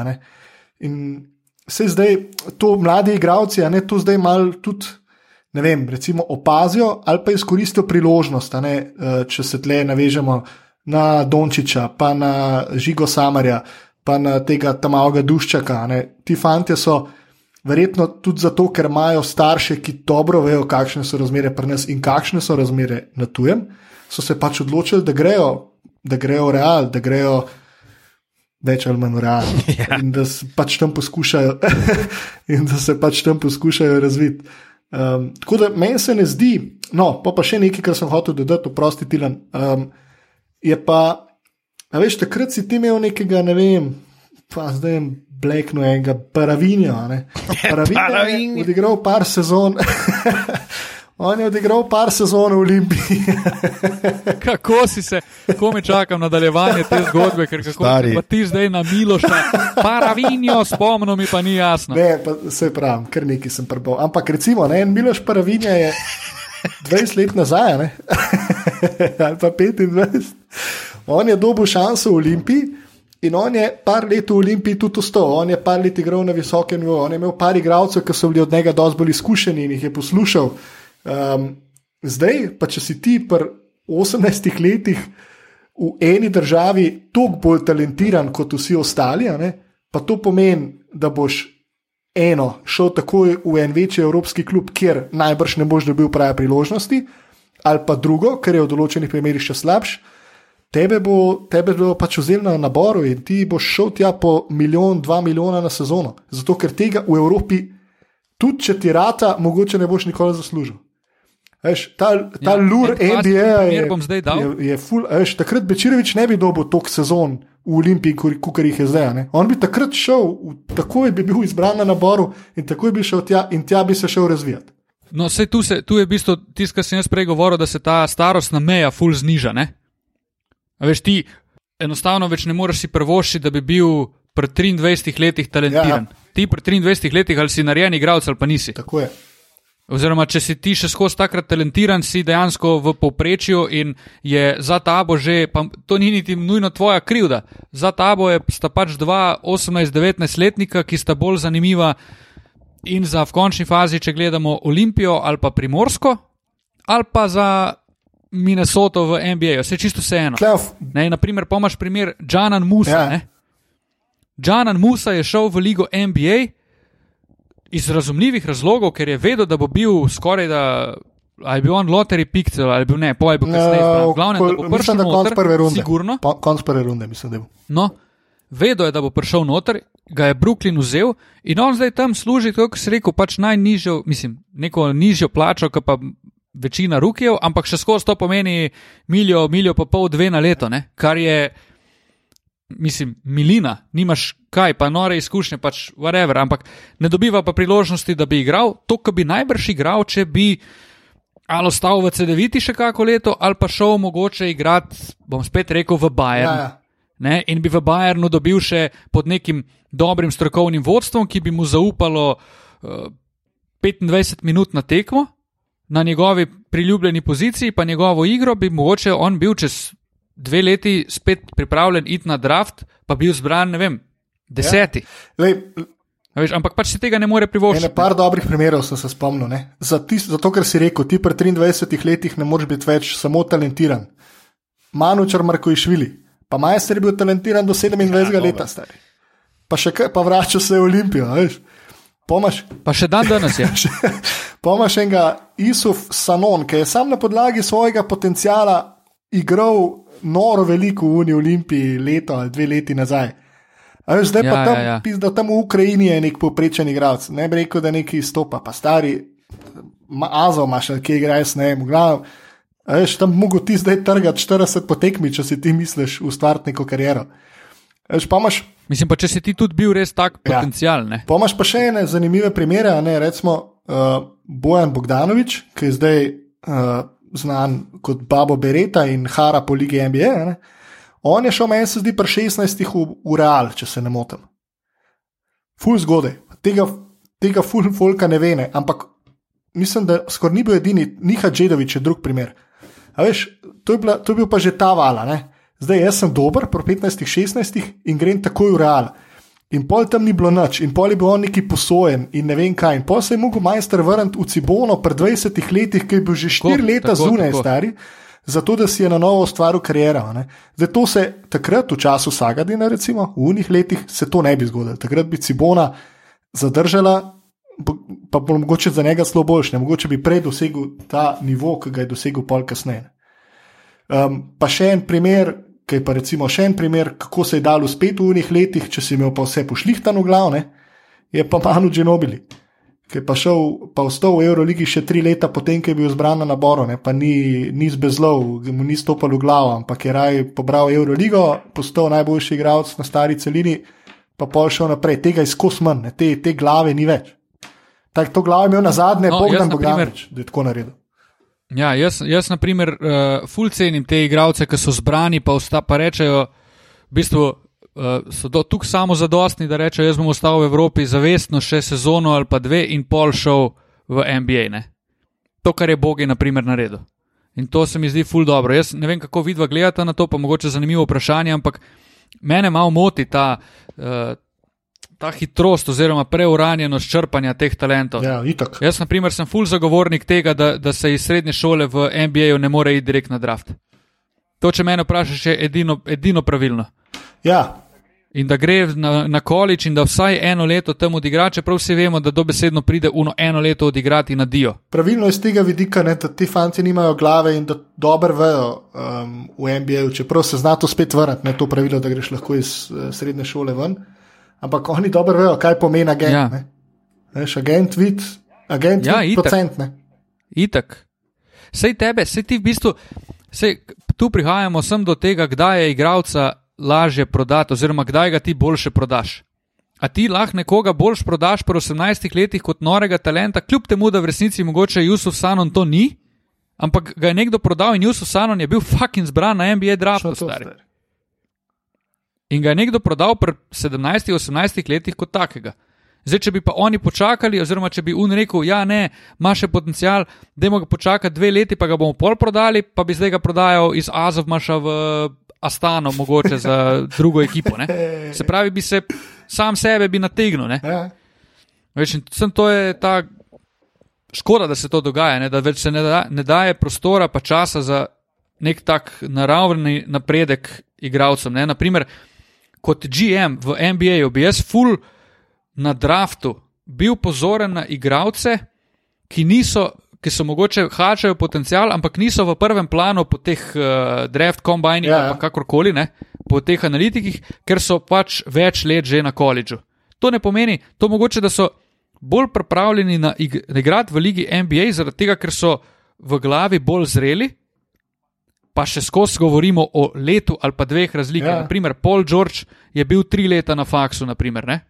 In se zdaj to mladi igravci, a ne to zdaj malo tudi ne vem, recimo opazijo ali pa izkoristijo priložnost, ne, eh, če se tle navežemo na Dončiča, pa na Žigo Samarja, pa na tega tamavega duščaka. Ne. Ti fanti so verjetno tudi zato, ker imajo starše, ki dobro vejo, kakšne so razmere pri nas in kakšne so razmere na tujem, so se pač odločili, da grejo, da grejo real, da grejo. Več ali manj realno. Ja. In da se pač tam poskušajo, in da se pač tam poskušajo razviti. Um, tako da meni se ne zdi, no, pa, pa še nekaj, kar sem hotel dodati, oprosti Tilan. Um, je pa, veš, takrat si ti imel nekega, ne vem, pa zdaj jim blekno enega paravinja. Paravinja je odigral par sezon. On je odigral par sezon v Olimpiji. kako si se, ko me čakam nadaljevanje te zgodbe, ker kako pa ti zdaj na Miloša, paravinjo, spomnim mi pa ni jasno. Ne, pa se pravi, ker neki sem prbal. Ampak recimo, ne, en Miloš paravinja je 20 let nazaj, ne? ali pa 25. On je dobil šanso v Olimpiji. In on je par let v Olimpiji tudi ostal, on je par let igral na visokem nivoju, on je imel par igralcev, ki so bili od njega dosti bolj izkušeni in jih je poslušal. Um, zdaj, pa če si ti pri 18 letih v eni državi toliko bolj talentiran kot vsi ostali, pa to pomeni, da boš eno šel takoj v en večji evropski klub, kjer najbrž ne boš dobil prave priložnosti, ali pa drugo, ker je v določenih primerih še slabš. Tebe bo, tebe bo pač vzel na naboru in ti boš šel tja po milijon, dva milijona na sezono. Zato, ker tega v Evropi, tudi če ti rata, mogoče ne boš nikoli zaslužil. Eš, ta ta ja, lur NBA je, je, je ful. Eš, takrat Bečirovič ne bi dobil toliko sezon v Olimpiji, kot jih je zdaj. Ne? On bi takrat šel, takoj bi bil izbran na naboru in takoj bi šel tja in tja bi se šel razvijati. No, tu, se, tu je bistvo tisto, kar sem jaz prej govoril, da se ta starostna meja ful zniža. Veš, ti enostavno več ne moreš si prvošiti, da bi bil pri 23 letih talentiran. Ja. Ti pri 23 letih ali si narejen igralec ali pa nisi. Tako je. Oziroma, če si ti še skozi takrat talentiran, si dejansko v povprečju in je za tabo že, pa to ni niti nujno tvoja krivda. Za tabo je, sta pač dva 18-19 letnika, ki sta bolj zanimiva in za v končni fazi, če gledamo Olimpijo ali pa Primorsko, ali pa za Minnesoto v NBA, vse čisto vseeno. Naprimer, pomaž primer Džanan Musa. Ja. Džanan Musa je šel v ligo NBA iz razumljivih razlogov, ker je vedel, da bo bil skoraj da. Ali je bil on loteri Pixel ali bil ne, pojjo, kaj se je zgodilo. Mislim, da je konc prve runde. Sigurno. Konc prve runde, mislim, da bo. No, vedel je, da bo prišel noter, ga je Brooklyn vzel in on zdaj tam služi, kot se reče, pač najnižjo, mislim, neko nižjo plačo, kot pa večina rukijev, ampak še skozi to pomeni milijo, milijo pa pol, dve na leto, ne? kar je mislim, milina, nimaš kaj, pa nore izkušnje, pač whatever, ampak ne dobiva pa priložnosti, da bi igral to, kar bi najbrž igral, če bi ali ostal v CD-viti še kako leto, ali pa šel mogoče igrati, bom spet rekel, v Bayern. Ja, ja. Ne, in bi v Bayernu dobil še pod nekim dobrim strokovnim vodstvom, ki bi mu zaupalo uh, eh, 25 minut na tekmo, na njegovi priljubljeni poziciji, pa njegovo igro, bi mogoče on bil čez dve leti spet pripravljen iti na draft, pa bil zbran, ne vem, deseti. Ja. Lej, Veš, ampak pač si tega ne more privoščiti. par dobrih primerov sem se spomnil. ne. Za tis, zato, ker si rekel, ti pri 23 letih ne moreš biti več samo talentiran. Manučar Markovišvili, pa majster je bil talentiran do 27 ja, leta stari. Pa še kaj, pa vrača se v Olimpijo, veš. Pomaš, Pa še dan danes je. pomaš enega Isuf Sanon, ki je sam na podlagi svojega potencijala igral noro veliko v Uni Olimpiji leto ali dve leti nazaj. A veš, zdaj ja, pa tam, ja, ja. Pizda, tam v Ukrajini je nek povprečen igralec. Ne bi rekel, da neki stopa, pa stari, ma, Azo imaš, kje igra, jaz ne vem. v glavnem, a Veš, tam mogo ti zdaj trgati 40 potekmi, če si ti misliš ustvariti neko kariero. A Veš, pa imaš Mislim pa, če si ti tudi bil res tak Ja. potencial, ne. Pa imaš pa še ene zanimive primere, ne recimo uh, Bojan Bogdanovič, ki je zdaj uh, znan kot Babo Bereta in Hara po lige NBA. Ne? On je šel, meni se zdi, pri 16 v, v Real, če se ne motim. Ful zgodaj, tega, tega ful folka ne ve, ne? ampak mislim, da skoraj ni bil edini, Niha Džedovič je drug primer. A veš, to je, bila, to je bil pa že ta vala. Ne? Zdaj jaz sem dober, pri 15-16 in grem takoj v Real. In pol tam ni bilo nič, in pol je bil on neki posojen, in ne vem kaj. In pol se je mogel majster vrniti v Cibono pred 20 leti, ki je bil že 4 Tako, leta tako, zunaj, tako. stari, zato da si je na novo ustvaril kariero. ne. Zdaj to se takrat, v času Sagadina, recimo, v unih letih, se to ne bi zgodilo. Takrat bi Cibona zadržala, pa bo mogoče za njega zelo boljše, mogoče bi prej dosegel ta nivo, ki ga je dosegel pol kasneje. Um, pa še en primer, ki je pa recimo še en primer, kako se je dalo spet v unih letih, če si imel pa vse pošlihtano glavne, je pa Manu Dženobili, ki je pa šel, pa ostal v Euroligi še tri leta potem, ko je bil zbran na naboru, ne, pa ni, ni zbezlov, mu ni stopal v glavo, ampak je raj pobral Euroligo, postal najboljši igralec na stari celini, pa pol šel naprej, tega manj, ne, te, te glave ni več. Tako to glavo je imel na zadnje, No, Bogdan Bogdanovič, da je tako naredil. Ja, jaz, jaz na primer, uh, ful cenim te igralce, ki so zbrani, pa, osta, pa rečejo, v bistvu uh, so tukaj samo zadostni, da rečejo, jaz bom ostal v Evropi zavestno še sezono ali pa dve in pol šel v NBA. Ne? To, kar je Bogi, na primer, naredil. In to se mi zdi ful dobro. Jaz ne vem, kako vidva gledata na to, pa mogoče zanimivo vprašanje, ampak mene malo moti ta. Uh, Ta hitrost, oziroma preuranjenost črpanja teh talentov. Ja, itak. Jaz, na primer, sem full zagovornik tega, da, da se iz srednje šole v NBA-ju ne more iti direkt na draft. To, če me vprašaš, je edino, edino pravilno. Ja, In da gre na, na količ in da vsaj eno leto tam odigra, čeprav vsi vemo, da dobesedno pride uno eno leto odigrati na Dio. pravilno iz tega vidika, ne, da ti fanti nimajo glave in da dobro vejo um, v NBA-ju, čeprav se zna to spet vrniti, ne to pravilo, da greš lahko iz uh, srednje šole ven. Ampak oni dobro vejo, kaj pomeni agent. Ja. Ja. Veš, agent vid, agent Ja, vid itak. procent. Ne. Itak. Sej tebe, sej ti v bistvu, sej tu prihajamo sem do tega, kdaj je igralca lažje prodati, oziroma kdaj ga ti boljše prodaš. A ti lahko nekoga boljš prodaš pri 18 letih kot norega talenta, kljub temu, da v resnici mogoče Jusuf Sanon to ni, ampak ga je nekdo prodal in Jusuf Sanon je bil fucking zbran na NBA draftu, stari. stari. In ga je nekdo prodal pri 17-18 letih kot takega. Zdaj, če bi pa oni počakali, oziroma če bi un rekel, ja, ne, ima še potencial, dajmo ga počakati dve leti, pa ga bomo pol prodali, pa bi zdaj ga prodajal iz Azovmaša v Astano, mogoče za drugo ekipo. Ne? Se pravi, bi se sam sebe bi nategnil. Ne? Ja. In sem to je ta škoda, da se to dogaja, ne? da več se ne, da, ne daje prostora pa časa za nek tak naravni napredek igralcem. Ne? Naprimer, kot GM v NBA-ju bi jaz full na draftu bil pozoren na igralce, ki niso. Ki so mogoče hačajo potencial, ampak niso v prvem planu po teh uh, draft kombinih, Ja, ja, ja. ja. kakorkoli, ne, po teh analitikih, ker so pač več let že na koledžu. To ne pomeni, to mogoče, da so bolj pripravljeni na ig- na igrati v ligi NBA, zaradi tega, ker so v glavi bolj zreli, pa še skozi govorimo o letu ali pa dveh razlikah. Ja. Ja. Naprimer, Paul George je bil tri leta na faksu, naprimer, ne?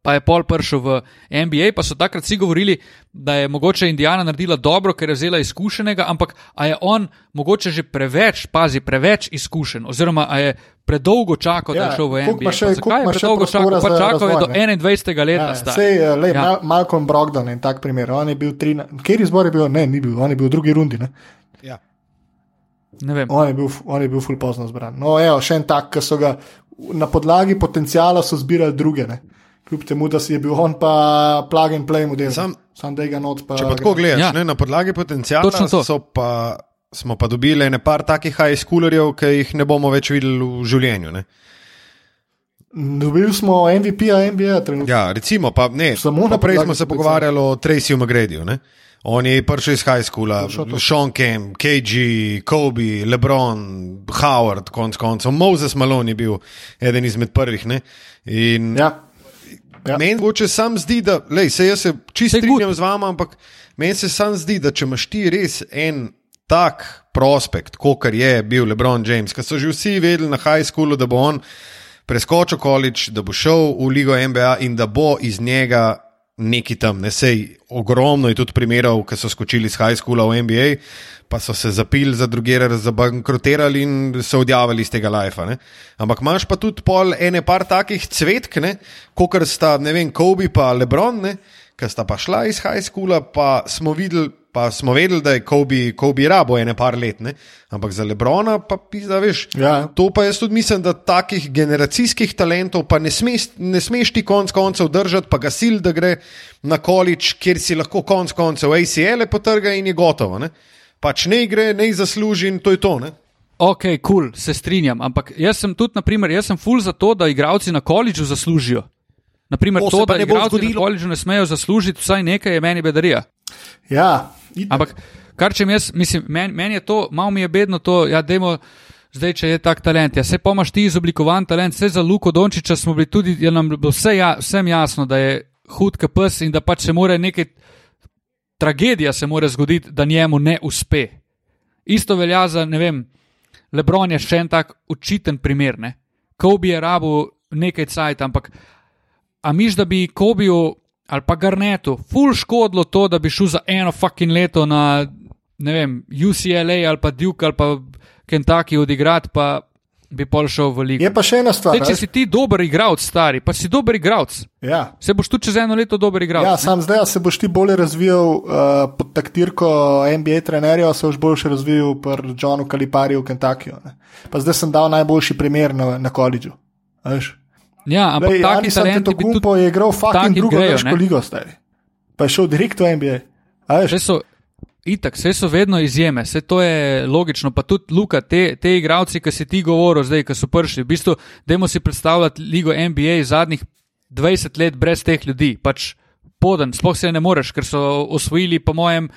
pa je pol prišel v NBA, pa so takrat vsi govorili, da je mogoče Indijana naredila dobro, ker je vzela izkušenega, ampak a je on mogoče že preveč, pazi, preveč izkušen, oziroma a je predolgo čakal, da Ja, je šel v NBA. še- Pa zakaj je predolgo čakal? Pa čakal je do razvoj, ne? 21. leta. Ja, star. sej, le, Ja. ja. Malcolm Brogdon in tak primer. On je bil tri, kjer izbor je bil, ne, ni bil, on je bil v drugi rundi. Ne? Ja. Ne vem. On je bil, on je bil ful pozno zbran. No, evo, še en tak, ki so ga na podlagi potencijala so zbirali druge. Ne? Kljub temu, da si je bil on pa plug and play model. Sam- Sam da ga not pa. Če pa tako gledaš, Ja. ne, na podlagi potencijala Točno to. so pa, smo pa dobili ene par takih high schoolerjev, ki jih ne bomo več videli v življenju. Ne. Dobili smo MVP-a, NBA trenutno. Ja, recimo, pa ne. Samo Pa na prej podlagi smo se pogovarjali o Tracyju McGradyju. On je prišel iz high schoola. Sean Kemp, KG, Kobe, LeBron, Howard, konc koncev. Moses Malone je bil eden izmed prvih. Ne. In Ja. Ja. Meni mogoče sam zdi, da lej, se jaz se čisto strinjam z vama, ampak meni se sam zdi, da če imaš ti res en tak prospekt, kot je bil LeBron James, ki so že vsi vedeli na high schoolu, da bo on preskočil količ, da bo šel v ligo NBA in da bo iz njega neki tam, ne sej ogromno je tudi primerov, ki so skočili iz high schoola v NBA, pa so se zapili za druge, zabankrotirali in se odjavili iz tega lajfa. Ampak imaš pa tudi pol ene par takih cvetk, kot sta, ne vem, Kobe pa Lebron, ki sta pa šla iz high schoola, pa smo videli. Pa smo vedeli, da je Kobe, Kobe rabo ene par let, ne? ampak za Lebrona pa pisa, veš. Ja. To pa jaz tudi mislim, da takih generacijskih talentov pa ne smeš, ne smeš ti konc koncev držati, pa ga sil, da gre na količ, kjer si lahko konc koncev ACL-e potrga in je gotovo. Ne? Pač ne gre, ne zasluži in to je to. Ne? Ok, kul, cool, se strinjam. Ampak jaz sem tudi, naprimer, jaz sem full za to, da igralci na koledžu zaslužijo. Naprimer, To to, da igralci na koledžu ne smejo zaslužiti vsaj nekaj, je meni bedarija. Ja, itak. Ampak, kar če jaz, mislim, meni men je to, malo mi je bedno to, ja, dajmo, zdaj, če je tak talent. Ja, se pa imaš ti izoblikovan talent, vse za Luko Dončiča smo bili tudi, je nam bilo vse ja, vsem jasno, da je hud KPS in da pač se mora nekaj, tragedija se mora zgoditi, da njemu ne uspe. Isto velja za, ne vem, Lebron je še en tak učiten primer, ne. Kobe je rabu nekaj cajt, ampak a miš, da bi Kobiju ali pa Garnetu ful škodilo to, da bi šel za eno fucking leto na, ne vem, UCLA ali pa Duke ali pa Kentucky odigrati, pa bi pol šel v ligo. Je pa še ena stvar. Zdaj, če veš. si ti dober igralec, stari, pa si dober igralec, Ja. se boš tudi čez eno leto dober igralec. Ja, sam zdaj se boš ti bolje razvijal uh, pod taktirko NBA trenerja, se boš boljše razvijal pri Johnu Kalipariju v Kentuckyju. Pa zdaj sem dal najboljši primer na, na koledžu. Ja ampak Lej, taki Anis talenti bi tudi. Antetokounmpo je igral fucking drugo grejo, ne. ligo, stari. Pa je šel direkt v NBA. So, itak, vse so vedno izjeme, vse to je logično. Pa tudi Luka, te, te igravci, ki si ti govoril, zdaj, ki so prišli, v bistvu, dajmo si predstavljati ligo NBA zadnjih 20 let brez teh ljudi. Pač poden, sploh se ne moreš, ker so osvojili, po mojem,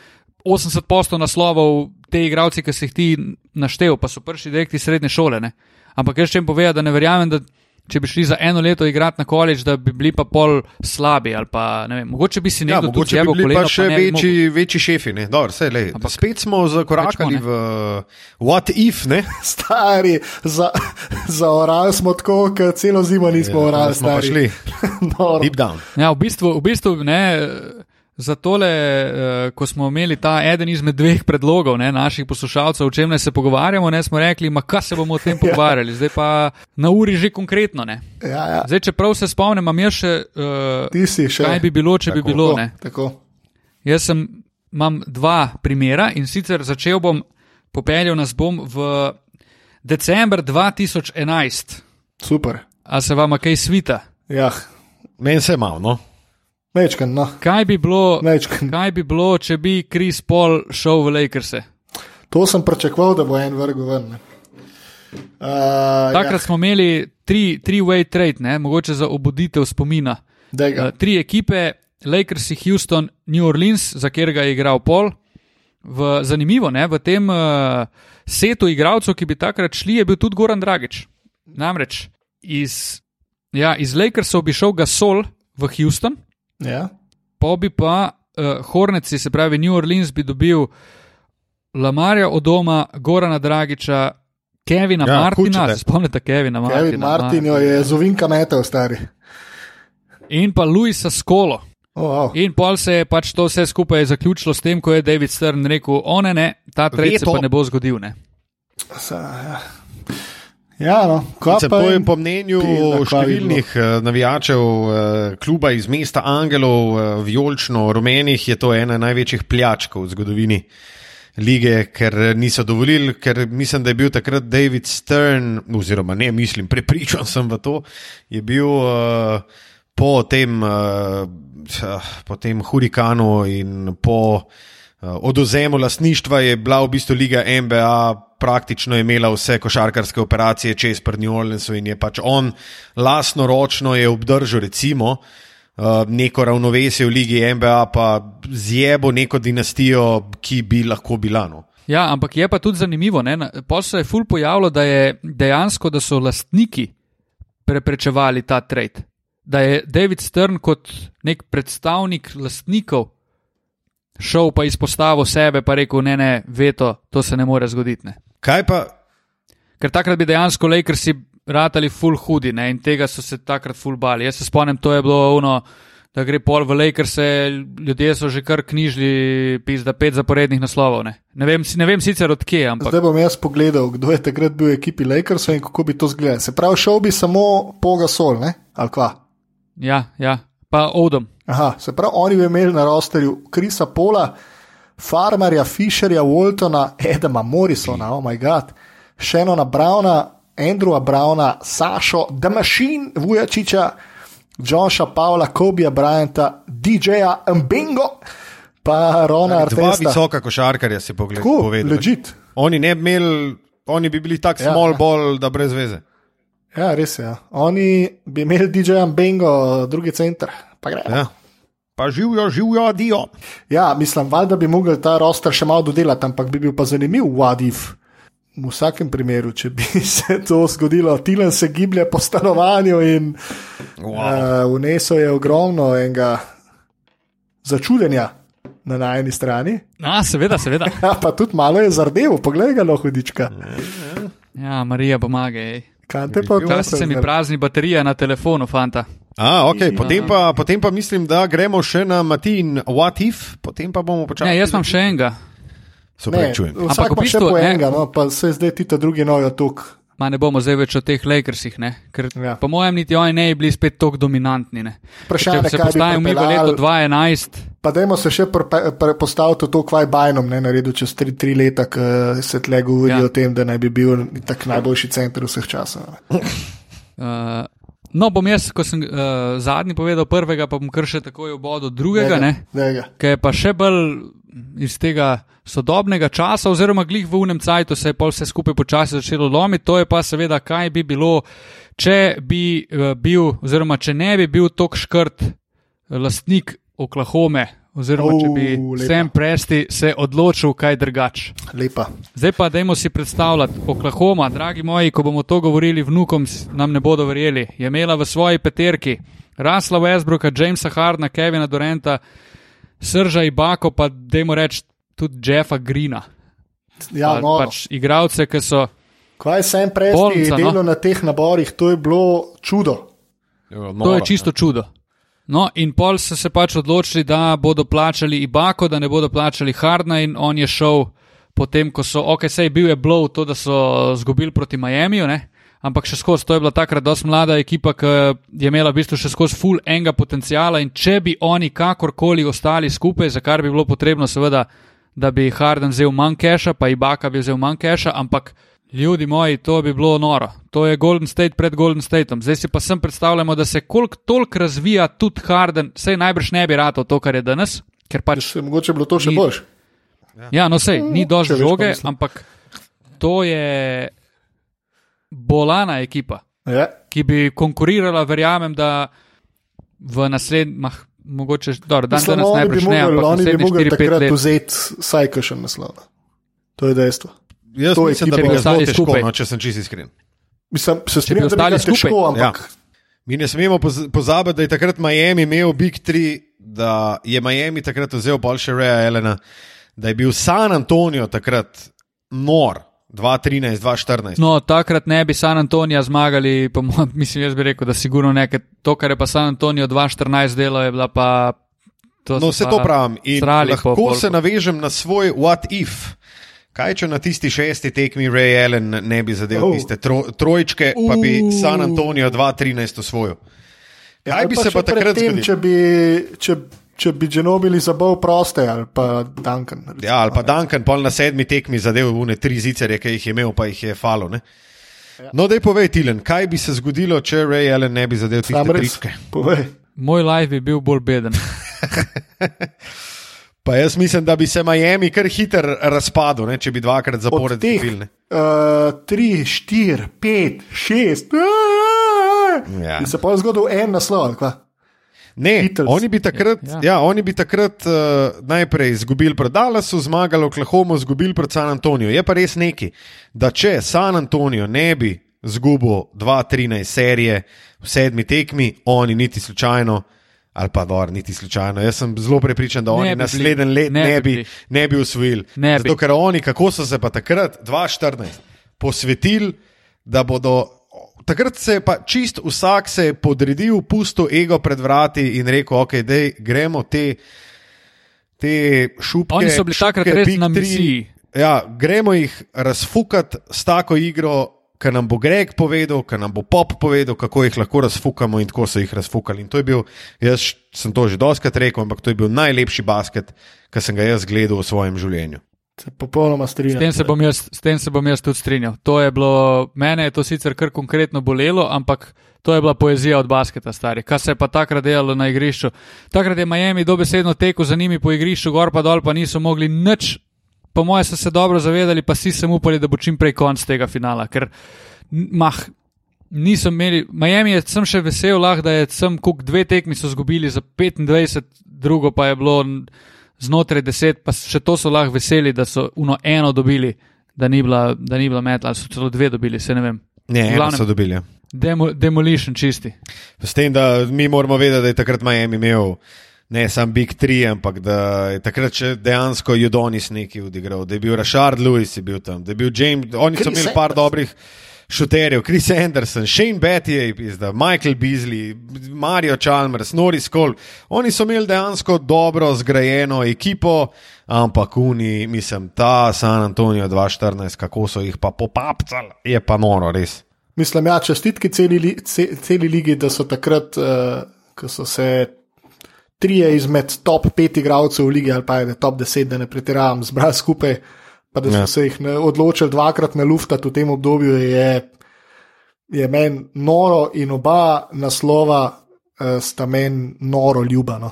80% naslovov te igravci, ki si jih ti naštel, pa so prišli direkt iz srednje šole. Ne? Ampak jaz če jim povem, da ne verjamem, da če bi šli za eno leto igrati na koledž, da bi bili pa pol slabi pa vem, mogoče bi si Ja, nekdo tudi mogoče bi bili koleno, pa še ne bi mogel. večji, večji šefi. ne. Dobro, saj, lej, Ampak- spet smo zakorakali v what if. Ne? Stari, za, za oral smo tako, ker celo zimo nismo Ja, orali. smo pa šli deep down. Ja, v bistvu, v bistvu ne. Za tole, eh, ko smo imeli ta eden izmed dveh predlogov ne, naših poslušalcev, o čem naj se pogovarjamo, ne, smo rekli, ma kaj se bomo o tem pogovarjali, zdaj pa na uri že konkretno. Ne. Ja, ja. Zdaj, če prav se spomnim, imam jaz še, uh, Ti si še. kaj bi bilo, če bi Tako, bilo. Tako, Ne. tako. Jaz sem, imam dva primera in sicer začel bom, popeljal nas bom v decembr 2011. Super. A se vam kaj svita? Ja, Meni se malo. No? Mečken, no. Kaj bi bilo, Mečken. kaj bi bilo če bi Chris Paul šel v Lakers? To sem pričakoval, da bo en vrgel ven. ne. Uh, Takrat smo imeli tri, tri way trade, ne? mogoče za obuditev spomina. ja, Uh, tri ekipe, Lakers, Houston, New Orleans, za katerega je igral Paul. V, zanimivo, ne? v tem uh, setu igralcev, ki bi takrat šli, je bil tudi Goran Dragič. Namreč iz, ja, iz Lakersov bi šel Gasol v Houston, ja. pa bi pa uh, Horneci, se pravi New Orleans, bi dobil Lamarja Odoma, Gorana Dragiča, Kevina Ja, Martina. kučete. Se Spomnite Kevina Martina? Kevin Martin jo je z ovinka metal, stari. in pa Luisa Skolo. Oh, wow. In pol se je pač to vse skupaj zaključilo s tem, ko je David Stern rekel: O ne, ne, ta trend se pa ne bo zgodil. Ne. Sa, ja. Ja, no, to je po mnenju številnih eh, navijačev eh, kluba iz mesta Angelov, eh, vijolično-rumenih, je to ena največjih pljačkov v zgodovini lige, ker niso dovolili, ker mislim, da je bil takrat David Stern, oziroma ne mislim, prepričan sem v to, je bil uh, po, tem, uh, po tem hurikanu in po uh, odozemu lastništva je bila v bistvu liga NBA. Praktično je imela vse košarkarske operacije čez pri New Orleansu in je pač on lastno ročno je obdržal, recimo, uh, neko ravnovesje v ligi NBA, pa zjebo neko dinastijo, ki bi lahko bila. No. Ja, ampak je pa tudi zanimivo. Pol se je ful pojavilo, da je dejansko, da so lastniki preprečevali ta trade. Da je David Stern kot nek predstavnik lastnikov šel pa izpostavil sebe, pa rekel: ne, ne, veto, to se ne more zgoditi. Ne. Kaj pa, Ker takrat bi dejansko Lakersi ratali full hudi ne, in tega so se takrat full bali. Jaz se spomnim, to je bilo ono, da gre pol v Lakers, ljudje so že kar knjižili, pizda pet zaporednih naslovov. Ne. Ne, vem, ne vem sicer odkje, ampak Zdaj bom jaz pogledal, kdo je takrat bil v ekipi Lakersov in kako bi to izgledalo. Se pravi, šel bi samo Poga Sol, ne? ali kva. ja, ja, pa Odom. Aha, se pravi, oni bi imeli na rosterju Krisa Pola, Farmerja, Fisherja, Waltona, Edema Morrisona, oh moj bog, Shenona Browna, Andrewa Browna, Sašo, The Machine, Vujačiča, Joša Pavla, Kobija Bryanta, DJ-ja, Mbingo, pa Rona dva Artesta. visoka košarkarja si pogled, Tako, povedal. legit. Oni ne bi imeli, oni bi bili tako Ja, small ja. ball, da brez veze. Ja, res je. Ja. Oni bi imeli DJ-ja Mbingo, drugi center. Pa gre. Ja. Pa živijo, živijo, dio. Ja, mislim, valjda bi mogli ta roster še malo dodelati, ampak bi bil pa zanimiv Wadif. V vsakem primeru, če bi se to zgodilo, Tilan se giblje po stanovanju in Wow. uh, vnesel je ogromno enega začudenja na najni strani. A, seveda, seveda. Ja, pa tudi malo je zardev, poglej ga, no, hudička. Ja, Marija, pomagaj. Kaj te pa Včasih se mi prazni baterija na telefonu, fanta. A, okay. potem, pa, potem pa mislim, da gremo še na Matin What If, potem pa bomo počasi. Ne, jaz imam še enega. Se Ne, upravičujem. Ampak v pa še bistvu, po ne. enega, no, pa se zdaj ti ta drugi nojo tuk. Ma ne bomo zdaj več o teh Lakersih, ne? ker Ja. po mojem niti oni ne bi bili spet tako dominantni. Ne? Vprašanje, Če se postavimo mi v leto 2011, Pa dajmo se še postaviti v to, kaj Bajnom ne naredil čez tri, tri leta, ko se tle govori ja. O tem, da naj bi bil tak najboljši center vseh časov. uh, no bom jaz, ko sem uh, zadnji povedal prvega, pa bom kar še takoj obodil drugega, ki je pa še bolj iz tega sodobnega časa, oziroma glih v unem cajtu se je pol vse skupaj počasi začelo lomiti. To je pa seveda, kaj bi bilo, če bi eh, bil, oziroma če ne bi bil tok škrt lastnik Oklahome, oziroma če bi lepa. Sam Presti se odločil kaj drugače. Lepa. Zdaj pa dajmo si predstavljati, Oklahoma, dragi moji, ko bomo to govorili vnukom, nam ne bodo verjeli, je imela v svoji peterki Rasla Westbrooka, Jamesa Hardna, Kevina Durenta, Srža Ibako, pa dajmo reči tudi Jeffa Greena. Ja, Pa- no, pač igralce, ki so. kaj sem prej Bolnica, no. delal na teh naborih, to je bilo čudo. To je čisto čudo. No, in pol so se pač odločili, da bodo plačali Ibako, da ne bodo plačali Hardna, in on je šel potem, ko so, ok, sej bil je blow to, da so zgubili proti Miamiju, ne? ampak še skozi, to je bila takrat dosti mlada ekipa, ki je imela v bistvu še skozi full enega potencijala in če bi oni kakorkoli ostali skupaj, za kar bi bilo potrebno seveda, da bi Harden vzel manj keša, pa Ibaka bi vzel manj keša, ampak Ljudje moji, to bi bilo noro. To je Golden State pred Golden Stateom. Zdaj si pa sem predstavljamo, da se koliko toliko razvija tudi Harden, sej najbrž ne bi rado to, kar je danes, ker pač. Še, mogoče je bilo to še Ni- boljše. Ja, no sej, ni dož veš, kaj žoge, mislim. ampak to je bolana ekipa, Ja. ki bi konkurirala, verjamem, da v naslednjih, mogoče, dobro, dan Mislim, danes bi najbrž ne, ampak oni bi mogli 4-5 takrat vzeti vsaj kakšen naslov. To je dejstvo. Jaz To mislim, da bi ga zelo težko, skupaj. no, če sem čist iskren. Mislim, se strinjam, da bi ostali ga težko, skupaj. ampak Ja. Mi ne smemo poz- pozabiti, da je takrat Miami imel Big 3, da je Miami takrat vzel pol še Reja Elena, da je bil San Antonijo takrat nor, 2-13, 2-14. No, takrat ne bi San Antonija zmagali, mojem, mislim, jaz bi rekel, da sigurno nekaj. To, kar je pa San Antonijo 2-14 delo, je bila pa. To No, vse pa to pravim. In lahko po se navežem na svoj what if. Kaj če na tisti šesti tekmi Ray Allen ne bi zadeval Oh. tiste tro, trojčke, pa bi Uh. San Antonijo 2-13 osvojil? Kaj Ali bi se pa takrat tem, zgodilo? če bi, če, če bi Genobili zabal proste ali pa Duncan. recimo, Ja, ali pa ne. Duncan pol na sedmi tekmi zadev une tri zicerje, ki jih je imel, pa jih je falo. Ne? No, dej povej, Tilen, kaj bi se zgodilo, če Ray Allen ne bi zadeval tiste tričke? povej. Moj live bi bil bolj beden. Pa jaz mislim, da bi se Miami kar hiter razpadel, ne, če bi dvakrat zapored uh, tri, štiri, pet, šest. Ja. In se pa je zgodil en naslov. kva? Ne, Beatles. oni bi takrat, Ja. ja. Ja, oni bi takrat uh, najprej izgubili pred Dallasom, zmagali Oklahoma, izgubili pred San Antonijo. Je pa res neki, da če San Antonijo ne bi izgubil 2-13 serije v sedmi tekmi, oni niti slučajno. Ali pa dor, niti slučajno. Jaz sem zelo prepričan, da Ne oni bi naslednji let Ne ne bi bi, ne bi usvojili. Ne bi. Zato, ker oni, kako so se pa takrat, 2014, posvetili, da bodo. Takrat se je pa čist vsak se je podredil, pustil ego pred vrati in rekel: Ok, dej, gremo te, te šupke. Oni so bili takrat šupke res Big na misiji. Ja, gremo jih razfukati s tako igro, ki nam bo Greg povedal, ki nam bo Pop povedal, kako jih lahko razfukamo in tako so jih razfukali. In to je bil, jaz sem to že doskrat rekel, ampak to je bil najlepši basket, ki sem ga jaz gledal v svojem življenju. Se popolnoma S strinjam. tem, se bom jaz, s tem se bom jaz tudi strinjal. To je bilo, mene je to sicer kar konkretno bolelo, ampak to je bila poezija od basketa, stari. Kaj se je pa takrat delalo na igrišču? Takrat je Miami dobesedno tekel za njimi po igrišču, gor pa dol, pa niso mogli nič. Po mojem so se dobro zavedali, pa si sem upali, da bo čim prej konc tega finala. Ker, mah, niso imeli, Miami je sem še vesel, lah, da je sem kuk dve tekmi so zgubili za 25, drugo pa je bilo znotraj 10, pa še to so lahko veseli, da so uno eno dobili, da ni bila, da ni bila metla, ali so celo dve dobili, se ne vem. Ne, eno so dobili. Ja. Demo, demolition čisti. S tem, da mi moramo vedeti, da je takrat Miami imel ne samo Big Three, ampak da je takrat še dejansko Judonis nekaj odigral, da je bil Rashard Lewis je bil tam, da je bil James, oni so Chris imeli par Anderson. dobrih šuterjev, Chris Anderson, Shane Battier, pizda, Michael Beasley, Mario Chalmers, Norris Cole. Oni so imeli dejansko dobro zgrajeno ekipo, ampak uni, mislim, ta San Antonijo 2014, kako so jih pa popapcali, je pa noro, res. Mislim, ja, čestitke celi, li- ce- celi ligi, da so takrat, uh, ko so se trije izmed top pet igralcev v ligi, ali pa je top deset, da ne pretiravam, zbrali skupaj, pa da so Ja. se jih ne, odločili dvakrat na luftati v tem obdobju, je, je meni noro in oba naslova uh, sta meni noro ljubano.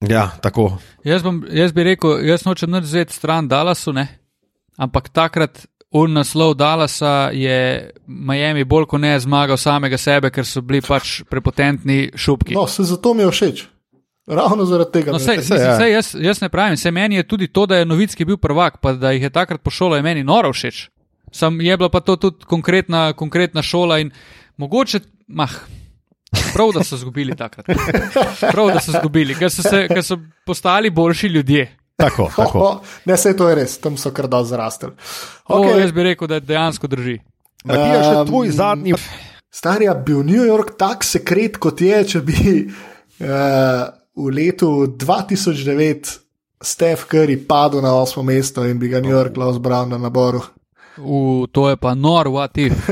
Ja, tako. Jaz, bom, jaz bi rekel, jaz nočem nič vzeti stran Dallasu, ne? ampak takrat un naslov Dallasa je Miami bolj kot ne zmagal samega sebe, ker so bili pač prepotentni šupki. No, se zato mi je všeč. Ravno zaradi tega. No, sej, sej, mislim, ja. sej, jaz, jaz ne pravim, se meni je tudi to, da je Novitski bil prvak, pa da jih je takrat pošolo, je meni noro všeč. Sam je bila pa to tudi konkretna, konkretna šola in mogoče, mah, prav, da so izgubili takrat. Prav, da so izgubili, ker so, se, ker so postali boljši ljudje. Tako, tako. Oh, ne, se to je res, tam so kar dosti zrastali. Okay. Okay. Jaz bi rekel, da dejansko drži. Matija, še Um, tvoj zadnji. Star je bil New York tak sekret, kot je, če bi uh, v letu 2009 Steph Curry padel na osmo mesto in bi ga New York lahko zbral na naboru. U, to je pa nor, what if.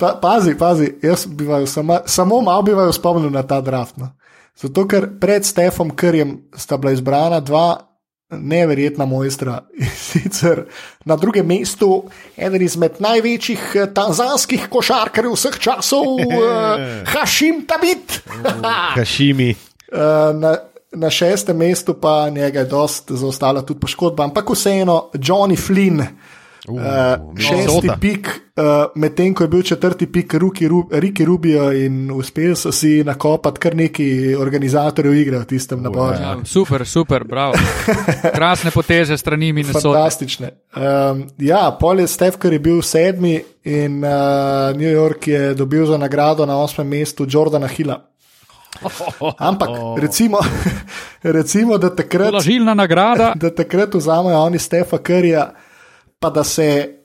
Pa, pazi, pazi, jaz bi vaju sama, samo malo bi vaju spomnil na ta draft. No. Zato, ker pred Stephom Curryjem sta bila izbrana dva neverjetna mojstra. In sicer na drugem mestu eden izmed največjih eh, tanzanskih košarkarjev vseh časov, uh, Hashim Tabit. Kašimi. Uh, na, na šestem mestu pa njega je dost zaostala tudi poškodba, ampak vseeno Johnny Flynn. Uh, šesti Minnesota. pik, uh, medtem ko je bil četrti pik Ruki, Ru, Riki Rubio in uspeli so si nakopati kar neki organizatorjev igre v tistem naboru. Ja, super, super, bravo. Krasne poteze strani Minnesota. Fantastične. Um, ja, pol je Steph, ker je bil sedmi in uh, New York je dobil za nagrado na osmem mestu Jordana Hilla. Ampak recimo, recimo da takrat. Lažilna nagrada. da takrat vzamejo oni Stefa Curryja, pa da se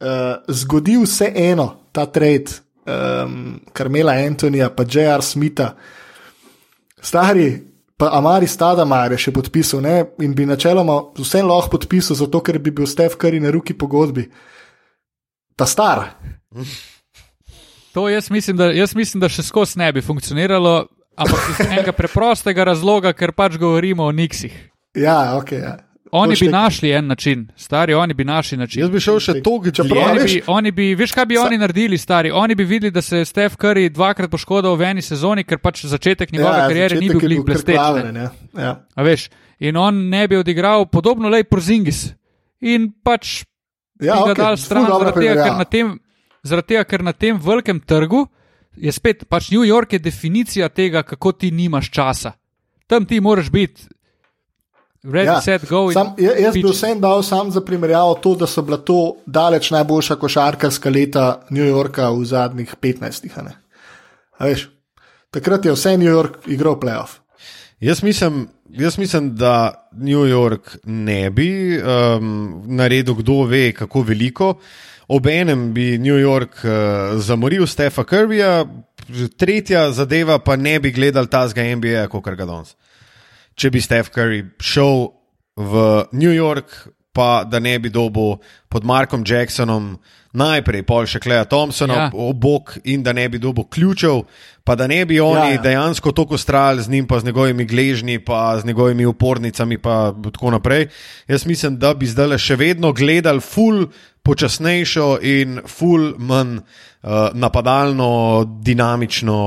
uh, zgodi vseeno ta trade, um, Karmela Antonija, pa J.R. Smitha, stari, pa Amari Stadamar je še podpisal ne? in bi načeloma vse lahko podpisal, zato ker bi bil Stef Kari na ruki pogodbi. Ta star. To jaz mislim, da, jaz mislim, da še skozi ne bi funkcioniralo, ampak iz enega preprostega razloga, ker pač govorimo o Niksih. Ja, ok. Ja. Oni To bi še- našli en način, stari, oni bi našli način. Jaz bi šel še toliko Čeprav, Oni dlje. veš- bi, oni bi, veš, kaj bi Sa- oni naredili, stari? Oni bi videli, da se je Stef Curry dvakrat poškodoval v eni sezoni, ker pač začetek njegove Ja, kariere ni bil glih blesteč. ne. Ja. A veš, in on ne bi odigral podobno lej Porzingis. In pač Ja, bi ga ok, dal stran, zaradi tega, ker primerjava. na tem, zaradi tega, ker na tem velikem trgu je spet, pač New York je definicija tega, kako ti nimaš časa. Tam ti moraš biti ready, Ja, set, go. Sam, ja- jaz bi pič. vsem dal sam za primerjavo to, da so bila to daleč najboljša košarkarska leta New Yorka v zadnjih 15. a ne. A veš, takrat je vse New York igral playoff. Jaz mislim, jaz mislim, da New York ne bi um, naredil, kdo ve, kako veliko. Obenem bi New York uh, zamoril Stefa Kirbyja, tretja zadeva pa ne bi gledal tazga NBA, kot ga danes. Če bi Stef Curry šel v New York, pa da ne bi dobil pod Markom Jacksonom najprej pol še Kleja Thompsona Ja. obok in da ne bi dobil ključev, pa da ne bi oni Ja, ja, ja. ja. dejansko toliko strali z njim, pa z njegovimi gležnji, pa z njegovimi upornicami, pa tako naprej. Jaz mislim, da bi zdaj še vedno gledali ful počasnejšo in ful manj uh, napadalno, dinamično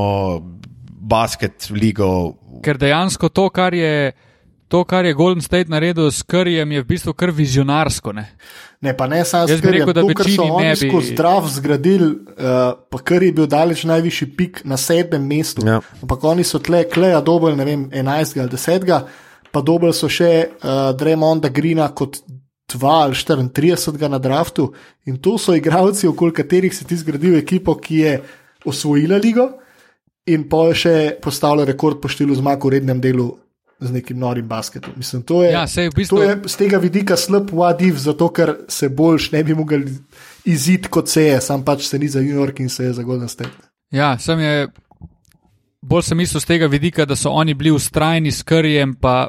basket ligo. Ker dejansko to, kar je. To, kar je Golden State naredil s Curryjem, je v bistvu kar vizionarsko. Ne? Ne, pa ne samo bi skrbi, rekel, da to, kar so oni bi- skozi zdrav zgradili, uh, pa kar je bil daleč najvišji pik na sedmem mestu. Ja. Ampak oni so tle, kleja dobili, ne vem, 11 ali 10, pa dobili so še uh, Dremonda Greena kot 2 ali 34 na draftu. In to so igralci, okoli katerih si ti zgradil ekipo, ki je osvojila ligo in pa je še postavila rekord po številu zmag v rednem delu. Z nekim norim basketom. Mislim, to je, Ja, saj v bistvu- to je z tega vidika slab wadiv, zato ker se boljš ne bi mogel izid kot se je, sam pač se ni za New York in se je za Golden State. Ja, sem je. Bolj sem mislil z tega vidika, da so oni bili ustrajni s Curryjem, pa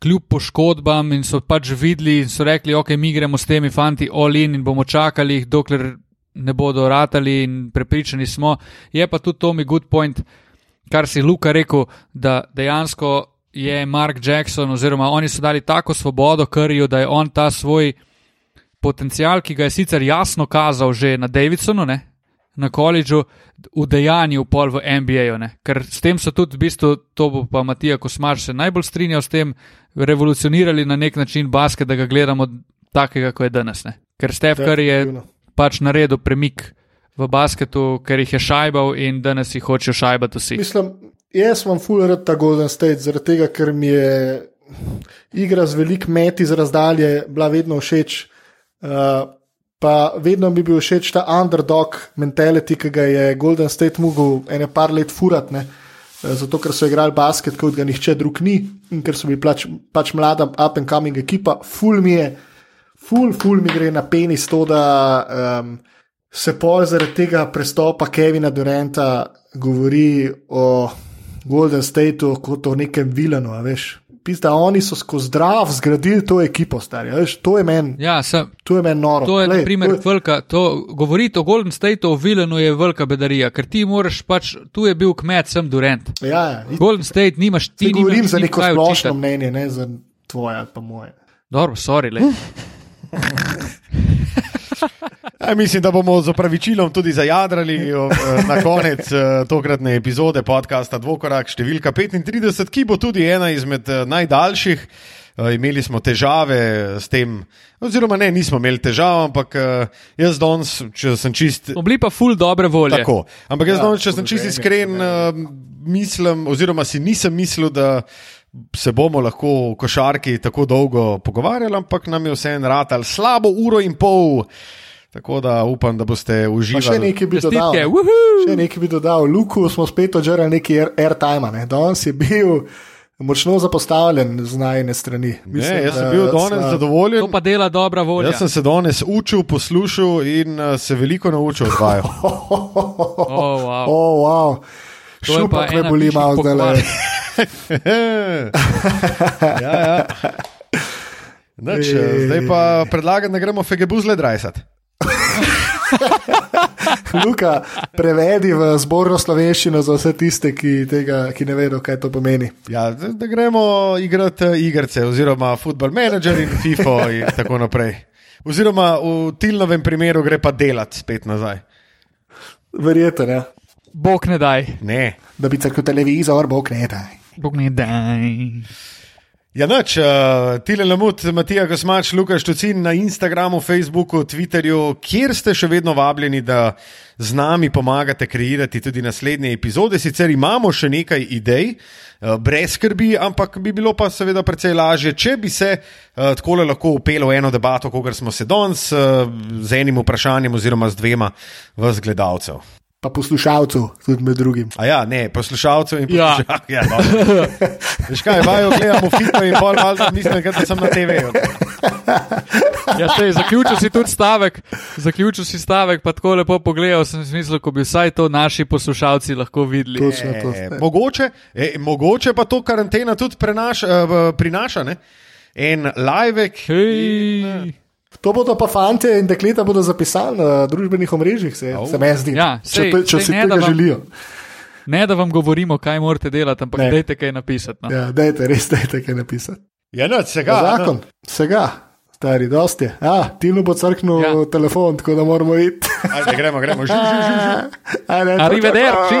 kljub poškodbam in so pač videli in so rekli, ok, mi gremo s temi fanti all in bomo čakali jih, dokler ne bodo ratali in prepričani smo. Je pa tudi to mi good point, kar si Luka rekel, da dejansko je Mark Jackson oziroma oni so dali tako svobodo Curryju, da je on ta svoj potencial, ki ga je sicer jasno kazal že na Davidsonu, ne, na koledžu, v dejanju pol v NBA-ju. Ker s tem so tudi, v bistvu, to bo pa Matija Kosmar se najbolj strinjal s tem, revolucionirali na nek način basket, da ga gledamo takega, kot je danes. Ne. Ker Steph Curry je pač naredil premik v basketu, ker jih je šajbal in danes jih hočejo šajbati vsi. Mislim, jaz sem full rad ta Golden State, zaradi tega, ker mi je igra z velik meti z razdalje bila vedno všeč. Uh, pa vedno je bil všeč ta underdog mentality, ki ga je Golden State mogel ene par let furat. Ne? Eh, Zato, ker so igrali basket, kot ga nihče drug ni, in ker so bili pač, pač mlada, up and coming ekipa, ful mi je, ful, ful mi gre na penis to, da um, se pol zaradi tega prestopa Kevina Duranta govori o Golden Stateu kot o nekem vilanu, a veš. Pista, oni so skozi zdrav zgradili to ekipo, stari, veš, to je meni, Ja, sem, to je meni noro. To je, na Glej, primer, to je- velika, to, govoriti o Golden Stateu, o Vilenu je velika bedarija, ker ti moraš pač, tu je bil kmet, sem Durant. Ja, ja, Golden State nimaš ti. ti govorim nimaš za neko splošno očitati. mnenje, ne za tvoje ali pa moje. Dobro, sorry, le. Ja, mislim, da bomo z opravičilom tudi zajadrali eh, na konec eh, tokratne epizode podcasta Dvokorak številka 35, ki bo tudi ena izmed najdaljših. Imeli smo težave s tem, oziroma ne, nismo imeli težav, ampak jaz danes, če sem čist. Obli pa ful dobre volje. Tako. Ampak jaz Ja, danes, če sem čist iskren, mislim, oziroma si nisem mislil, da se bomo lahko o košarki tako dolgo pogovarjali, ampak nam je vseeno ratal slabo uro in pol. Tako da upam, da boste Pa še uživali. nekaj bi dodal. Čestitke, ne. wuhu! Še nekaj bi dodal. Luku smo spet odžrali neki air- airtime. Ne. Danes je bil močno zapostavljen z najne strani. Ne, jaz sem bil danes To zadovoljen. pa dela dobra volja. Jaz sem se danes učil, poslušal in uh, se veliko naučil od vaju. Oh, wow. Oh, wow. To pa Šupak me boli malo zdaj. pohval. ja, ja. Nič, eh, zdaj pa predlagam, da gremo fegebuzle drajsati. Luka, prevedi v zborno slovenščino za vse tiste, ki, tega, ki ne vedo, kaj to pomeni. Ja, da, da gremo igrati eh, igrice, oziroma football manager in FIFO in tako naprej. Oziroma v Tilnovem primeru gre pa delati spet nazaj. Verjetno, ja. Bog ne daj. da Ne. bi crkil televizor, bog ne daj. Bog ne daj. Ja, noč, uh, Tile Lamut, Matija Kosmač, Lukaš Tucin na Instagramu, Facebooku, Twitterju, kjer ste še vedno vabljeni, da z nami pomagate kreirati tudi naslednje epizode. Sicer imamo še nekaj idej, uh, brez skrbi, ampak bi bilo pa seveda precej lažje, če bi se uh, tako lahko upelo v eno debato, kot smo se danes, uh, z enim vprašanjem oziroma z dvema vas gledalcev. Pa poslušalcev, tudi med drugim. A ja, ne, poslušalcev in Ja. poslušalcev. Ja, dobro. Veš kaj, vajo gledamo fito in pol malo mislim, da sem na TV-ju. Ja, sej, zaključil si tudi stavek, zaključil si stavek, pa tako lepo pogledal sem smisel, ko bi vsaj to naši poslušalci lahko videli. Točno to. E, mogoče, e, mogoče pa to karantena tudi prenaša, uh, prinaša. Ne? En livek. Hej. To bodo pa fanti in dekleta bodo zapisali na družbenih omrežjih, se, Au. se mi zdi. Ja, če sej- to- če sej si ne, tega vam- želijo. Ne, da vam govorimo, kaj morate delati, ampak Ne. dajte kaj napisati. No. Ja, dajte, res dajte kaj napisati. Ja, no, se ga. Ja, zakon, vsega, stari, dosti. Ja, Tinu bo crknil Ja. telefon, tako da moramo iti. Ajde, gremo, gremo. Arrivederci.